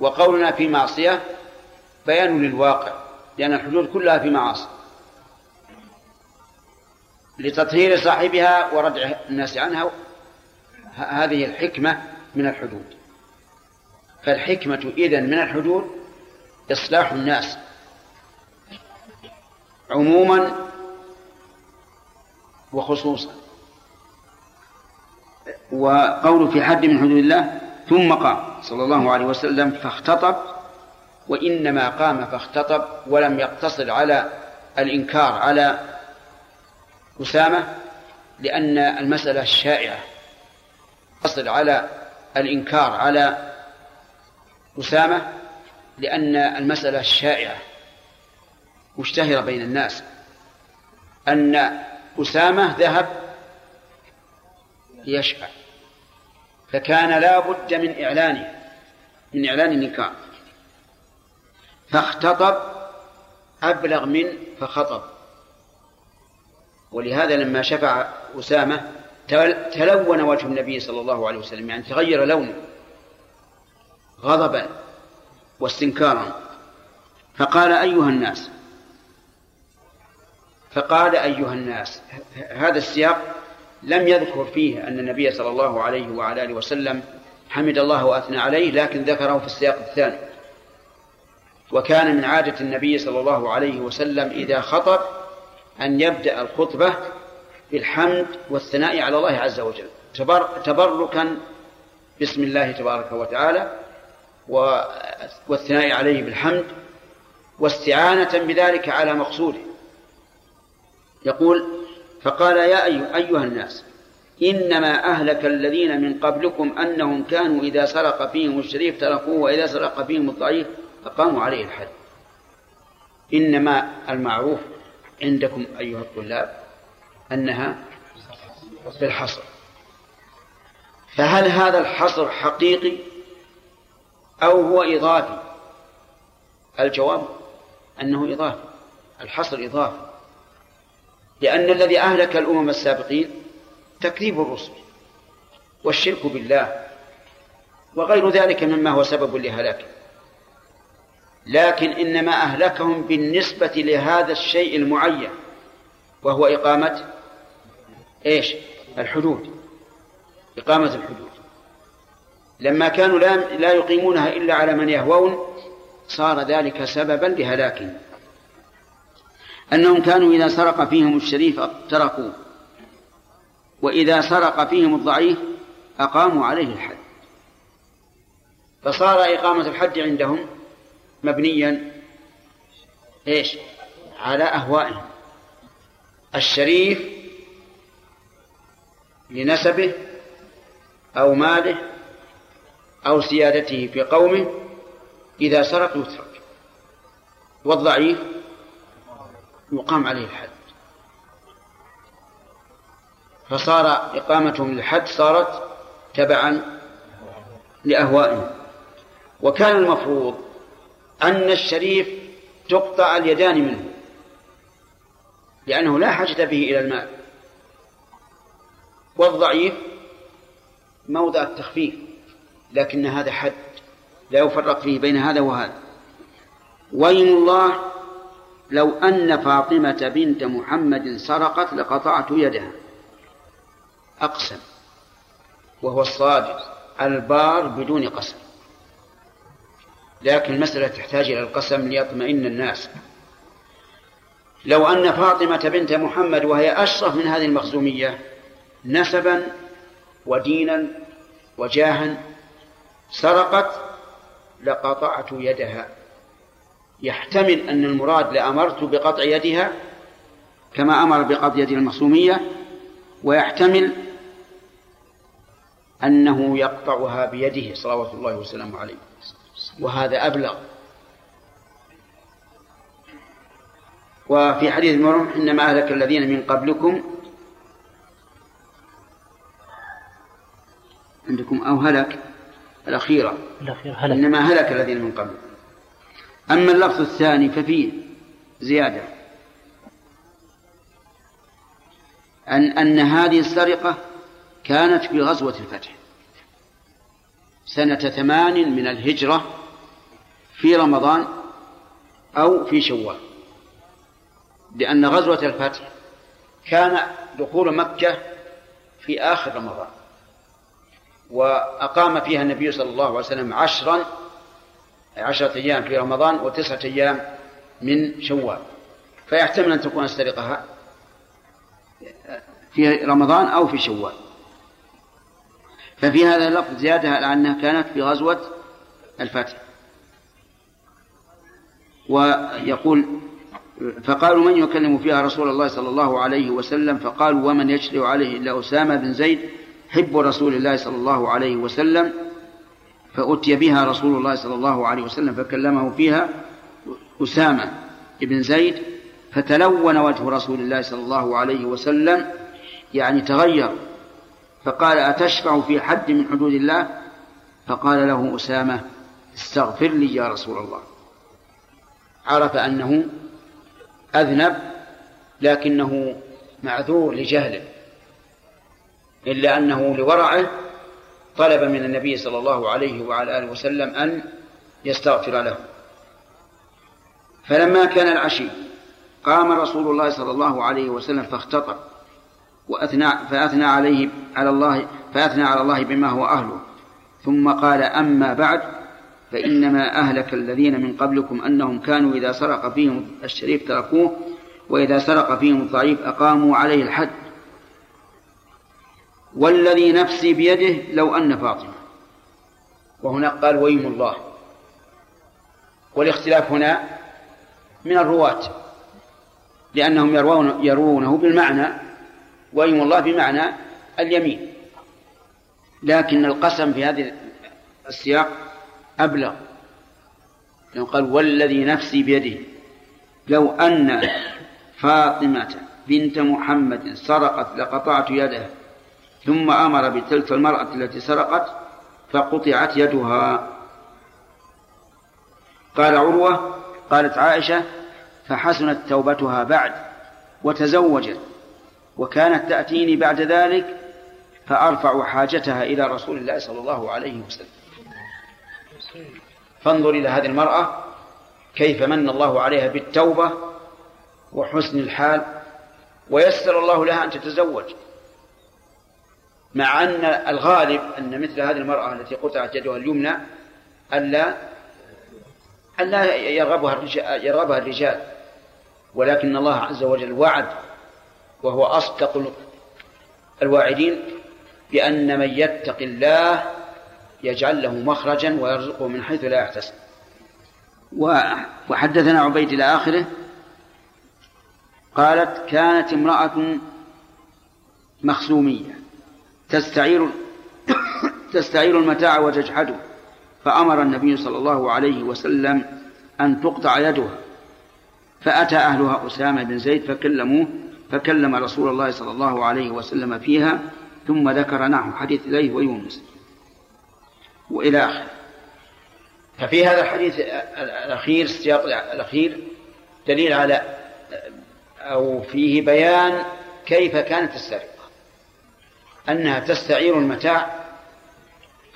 وقولنا في معصية بيان للواقع لأن الحدود كلها في معاصي. لتطهير صاحبها وردع الناس عنها هذه الحكمة من الحدود. فالحكمة إذن من الحدود إصلاح الناس. عموما وخصوصا. وقول في حد من حدود الله ثم قام صلى الله عليه وسلم فاختطب وإنما قام فاختطب ولم يقتصر على الإنكار على أسامة لأن المسألة الشائعة. يقتصر على الإنكار على أسامة لأن المسألة الشائعة مشتهرة بين الناس. أن أسامة ذهب ليشفع فكان لا بد من إعلانه من إعلان النكاح فاختطب أبلغ من فخطب. ولهذا لما شفع أسامة تلون وجه النبي صلى الله عليه وسلم يعني تغير لونه غضبا واستنكارا فقال أيها الناس فقال أيها الناس هذا السياق لم يذكر فيه أن النبي صلى الله عليه وعلى آله وسلم حمد الله وأثنى عليه لكن ذكره في السياق الثاني. وكان من عادة النبي صلى الله عليه وسلم إذا خطب أن يبدأ الخطبة بالحمد والثناء على الله عز وجل. تبركا بسم الله تبارك وتعالى والثناء عليه بالحمد واستعانة بذلك على مقصوده. يقول فقال يا أيها الناس إنما أهلك الذين من قبلكم أنهم كانوا إذا سرق فيهم الشريف تركوه وإذا سرق فيهم الضعيف أقاموا عليه الحد. إنما المعروف عندكم أيها الطلاب أنها بالحصر. فهل هذا الحصر حقيقي أو هو إضافي؟ الجواب أنه إضافي. الحصر إضافي. لأن الذي أهلك الأمم السابقين تكذيب الرسل والشرك بالله وغير ذلك مما هو سبب لهلاكه. لكن إنما أهلكهم بالنسبة لهذا الشيء المعين وهو إقامة إيش؟ الحدود. إقامة الحدود. لما كانوا لا, لا يقيمونها إلا على من يهوون صار ذلك سببا لهلاكهم. أنهم كانوا إذا سرق فيهم الشريف تركوه وإذا سرق فيهم الضعيف أقاموا عليه الحد. فصار إقامة الحد عندهم مبنيا إيش؟ على أهوائهم. الشريف لنسبه أو ماله أو سيادته في قومه إذا سرق يترك. والضعيف يقام عليه الحد. فصار إقامتهم للحد صارت تبعا لأهوائهم وكان المفروض أن الشريف تقطع اليدان منه لأنه لا حاجة به إلى المال. والضعيف موضع التخفيف لكن هذا حد لا يفرق فيه بين هذا وهذا. ويم الله؟ لو أن فاطمة بنت محمد سرقت لقطعت يدها. أقسم. وهو الصادق البار بدون قسم. لكن المسألة تحتاج إلى القسم ليطمئن الناس. لو أن فاطمة بنت محمد وهي أشرف من هذه المخزومية نسبا ودينا وجاها سرقت لقطعت يدها. يحتمل أن المراد لأمرت بقطع يدها كما أمر بقطع يد المخزومية ويحتمل أنه يقطعها بيده صلوات الله وسلامه عليه. وهذا أبلغ. وفي حديث ابن إنما أهلك الذين من قبلكم عندكم أو هلك الأخيرة. الأخير هلك. إنما هلك الذين من قبل. أما اللفظ الثاني ففيه زيادة. أن أن هذه السرقة كانت في غزوة الفتح. سنة ثمان من الهجرة في رمضان أو في شوال. لأن غزوة الفتح كان دخول مكة في آخر رمضان. وأقام فيها النبي صلى الله عليه وسلم عشرا عشرة أيام في رمضان وتسعة أيام من شوال. فيحتمل أن تكون السرقة في رمضان أو في شوال. ففي هذا اللفظ زيادة على أنها كانت في غزوة الفتح. ويقول فقالوا من يكلم فيها رسول الله صلى الله عليه وسلم؟ فقالوا ومن يشرع عليه إلا أسامة بن زيد حب رسول الله صلى الله عليه وسلم فأتي بها رسول الله صلى الله عليه وسلم فكلمه فيها أسامة بن زيد فتلون وجه رسول الله صلى الله عليه وسلم يعني تغير فقال أتشفع في حد من حدود الله؟ فقال له أسامة استغفر لي يا رسول الله. عرف أنه أذنب لكنه معذور لجهله. إلا أنه لورعه طلب من النبي صلى الله عليه وعلى آله وسلم أن يستغفر له. فلما كان العشي قام رسول الله صلى الله عليه وسلم فاختطر وأثنى فأثنى عليه على الله فأثنى على الله بما هو أهله. ثم قال أما بعد فإنما أهلك الذين من قبلكم أنهم كانوا إذا سرق فيهم الشريف تركوه وإذا سرق فيهم الضعيف أقاموا عليه الحد. والذي نفسي بيده لو أن فاطمة. وهنا قال ويم الله. والاختلاف هنا من الرواة لأنهم يروون يروونه بالمعنى ويم الله بمعنى اليمين. لكن القسم في هذه السياق أبلغ. لأنه قال والذي نفسي بيده لو أن فاطمة بنت محمد سرقت لقطعت يدها ثم أمر بتلك المرأة التي سرقت فقطعت يدها. قال عروة قالت عائشة فحسنت توبتها بعد وتزوجت وكانت تأتيني بعد ذلك فأرفع حاجتها إلى رسول الله صلى الله عليه وسلم. فانظر إلى هذه المرأة كيف من الله عليها بالتوبة وحسن الحال ويسر الله لها أن تتزوج. مع أن الغالب أن مثل هذه المرأة التي قطعت يدها اليمنى ألا ألا يرغبها الرجال, يرغبها الرجال. ولكن الله عز وجل وعد وهو أصدق الواعدين بأن من يتق الله يجعل له مخرجا ويرزقه من حيث لا يحتسب. وحدثنا عبيد إلى آخره. قالت كانت امرأة مخزومية. تستعير <coughs> تستعير المتاع وتجحده. فأمر النبي صلى الله عليه وسلم أن تقطع يدها. فأتى أهلها أسامة بن زيد فكلموه فكلم رسول الله صلى الله عليه وسلم فيها ثم ذكر نحو حديث إليه ويونس. وإلى آخره. ففي هذا الحديث الأخير السياق الأخير دليل على أو فيه بيان كيف كانت السرقة. أنها تستعير المتاع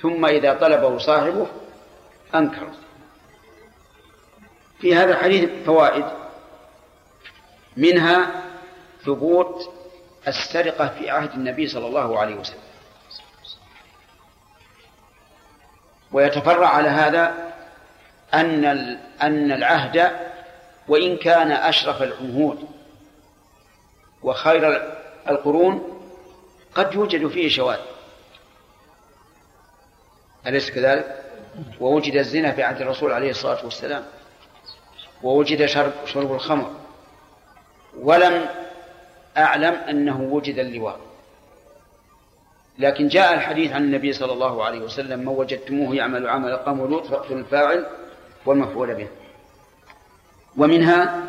ثم إذا طلبه صاحبه أنكر في هذا الحديث فوائد. منها ثبوت السرقة في عهد النبي صلى الله عليه وسلم. ويتفرع على هذا أن أن العهد وإن كان أشرف العهود وخير القرون قد يوجد فيه شواذ. أليس كذلك؟ ووجد الزنا في عهد الرسول عليه الصلاة والسلام. ووجد شرب شرب الخمر. ولم أعلم أنه وجد اللواء. لكن جاء الحديث عن النبي صلى الله عليه وسلم من وجدتموه يعمل عمل قوم لوط فاقتلوا الفاعل والمفعول به. ومنها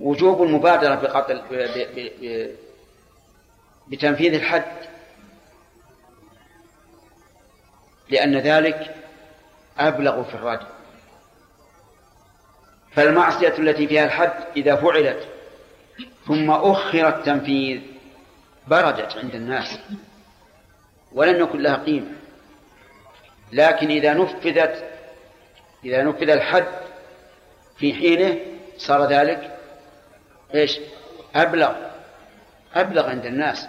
وجوب المبادرة بقتل بتنفيذ الحد. لأن ذلك أبلغ في الرد. فالمعصية التي فيها الحد إذا فعلت ثم أخر التنفيذ بردت عند الناس. ولم يكن لها قيمة. لكن إذا نفذت إذا نفذ الحد في حينه صار ذلك إيش؟ أبلغ. أبلغ عند الناس.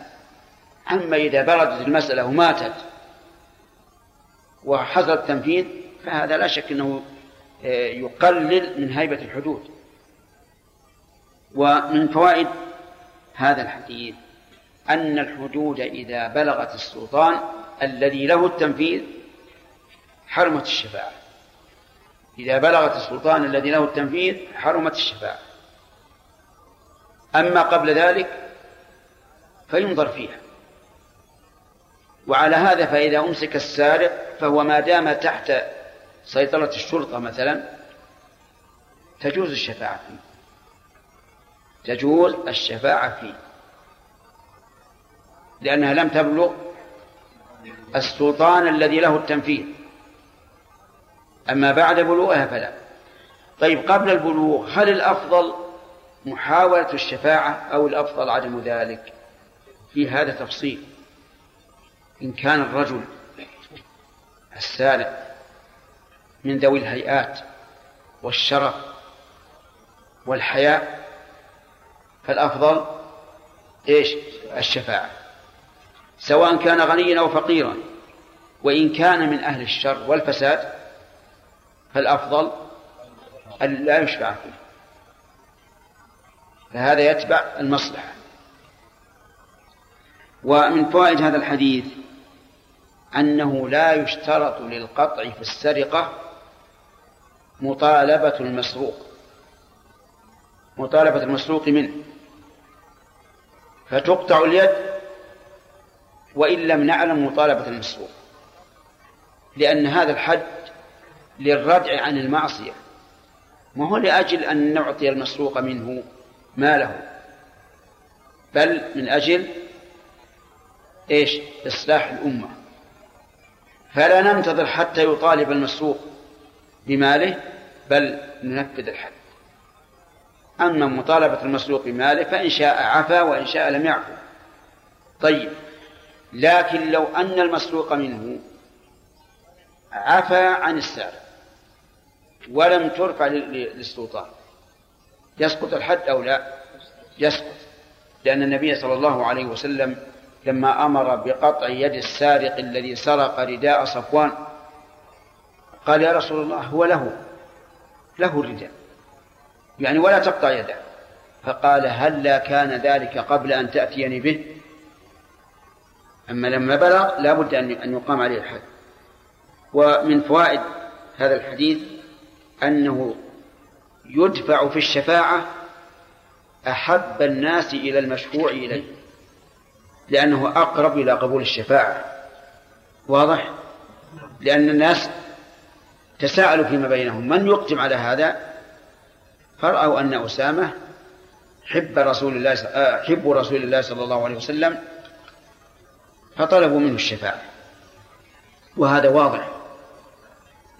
أما إذا بردت المسألة وماتت وحصل التنفيذ فهذا لا شك أنه آه، يقلل من هيبة الحدود ومن فوائد هذا الحديث. أن الحدود إذا بلغت السلطان الذي له التنفيذ حرمت الشفاعة. إذا بلغت السلطان الذي له التنفيذ حرمت الشفاعة. أما قبل ذلك فينظر فيها. وعلى هذا فإذا أمسك السارق فهو ما دام تحت سيطرة الشرطة مثلا تجوز الشفاعة فيه. تجوز الشفاعة فيه. لأنها لم تبلغ السلطان الذي له التنفيذ. أما بعد بلوغها فلا. طيب قبل البلوغ هل الأفضل محاولة الشفاعة أو الأفضل عدم ذلك؟ في هذا تفصيل. إن كان الرجل السارق من ذوي الهيئات والشرف والحياء فالأفضل إيش؟ الشفاعة. سواء كان غنيا أو فقيرا وإن كان من أهل الشر والفساد فالأفضل أن لا يشفع فيه. فهذا يتبع المصلحة. ومن فوائد هذا الحديث أنه لا يشترط للقطع في السرقة مطالبة المسروق مطالبة المسروق منه. فتقطع اليد وإن لم نعلم مطالبة المسروق لأن هذا الحد للردع عن المعصية. ما هو لأجل أن نعطي المسروق منه ماله بل من أجل إيش؟ إصلاح الأمة. فلا ننتظر حتى يطالب المسروق بماله بل ننفذ الحد. أما مطالبة المسروق بماله فإن شاء عفا وإن شاء لم يعفو. طيب لكن لو أن المسروق منه عفا عن السارق ولم ترفع للسلطان يسقط الحد أو لا؟ يسقط لأن النبي صلى الله عليه وسلم لما أمر بقطع يد السارق الذي سرق رداء صفوان قال يا رسول الله هو له له الرداء يعني ولا تقطع يده. فقال هل لا كان ذلك قبل أن تأتيني به؟ أما لما بلغ لا بد أن يقام عليه الحد. ومن فوائد هذا الحديث أنه يدفع في الشفاعة أحب الناس إلى المشفوع إليه. لأنه أقرب إلى قبول الشفاعة. واضح؟ لأن الناس تساءلوا فيما بينهم. من يقدم على هذا؟ فرأوا أن أسامة حب رسول الله حب رسول الله صلى الله عليه وسلم فطلبوا منه الشفاعة. وهذا واضح.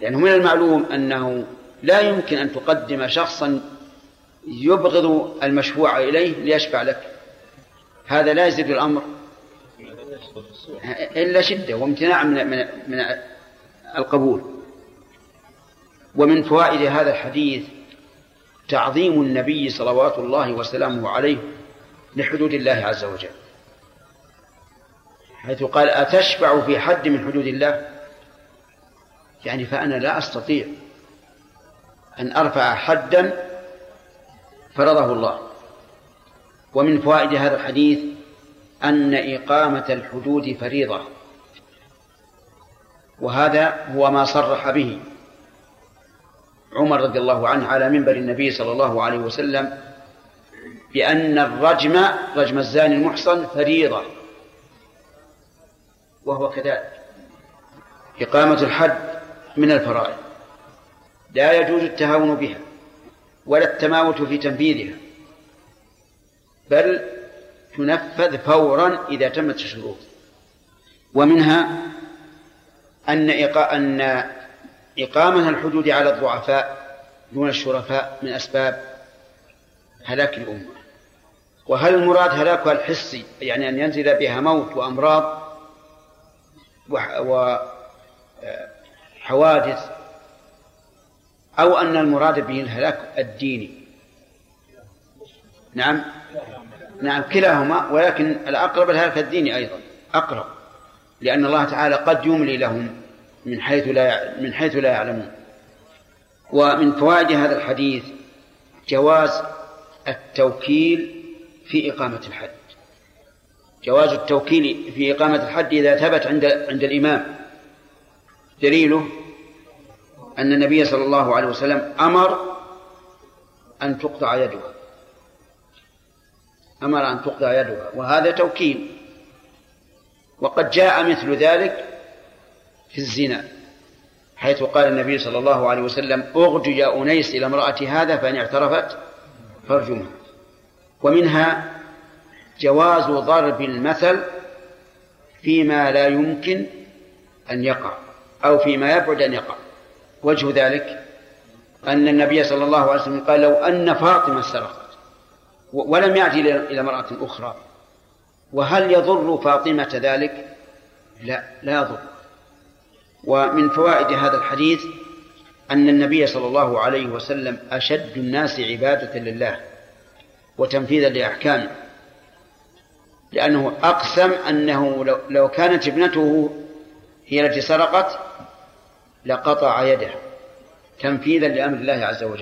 لأنه من المعلوم أنه لا يمكن أن تقدم شخصا يبغض المشفوع إليه ليشفع لك. هذا لا يزيد الأمر. إلا شدة وامتناع من, من, القبول. ومن فوائد هذا الحديث تعظيم النبي صلوات الله وسلامه عليه لحدود الله عز وجل. حيث قال أتشفع في حد من حدود الله؟ يعني فأنا لا أستطيع أن أرفع حدا فرضه الله. ومن فوائد هذا الحديث أن إقامة الحدود فريضة. وهذا هو ما صرح به عمر رضي الله عنه على منبر النبي صلى الله عليه وسلم بأن الرجم رجم الزاني المحصن فريضة. وهو كذلك. إقامة الحد من الفرائض. لا يجوز التهاون بها ولا التماوت في تنفيذها. بل تنفذ فورا إذا تمت الشروط. ومنها أن أن إقامة الحدود على الضعفاء دون الشرفاء من أسباب هلاك الأمة. وهل المراد هلاكها الحسي يعني أن ينزل بها موت وأمراض وحوادث أو أن المراد به الهلاك الديني؟ نعم. نعم كلاهما ولكن الأقرب الهلاك الديني أيضا أقرب لأن الله تعالى قد يملي لهم من حيث لا من حيث لا يعلمون. ومن فوائد هذا الحديث جواز التوكيل في إقامة الحد جواز التوكيل في إقامة الحد إذا ثبت عند عند الإمام. دليله أن النبي صلى الله عليه وسلم أمر أن تقطع يدها أمر أن تقطع يدها وهذا توكيل. وقد جاء مثل ذلك في الزنا حيث قال النبي صلى الله عليه وسلم اغد يا أنيس إلى امرأة هذا فإن اعترفت فارجمها. ومنها جواز ضرب المثل فيما لا يمكن أن يقع أو فيما يبعد أن يقع. وجه ذلك أن النبي صلى الله عليه وسلم قال لو أن فاطمة سرقت ولم يأتي إلى امرأة أخرى. وهل يضر فاطمة ذلك؟ لا لا يضر. ومن فوائد هذا الحديث أن النبي صلى الله عليه وسلم أشد الناس عبادة لله وتنفيذا لأحكامه لأنه أقسم أنه لو كانت ابنته هي التي سرقت لقطع يده تنفيذا لأمر الله عز وجل.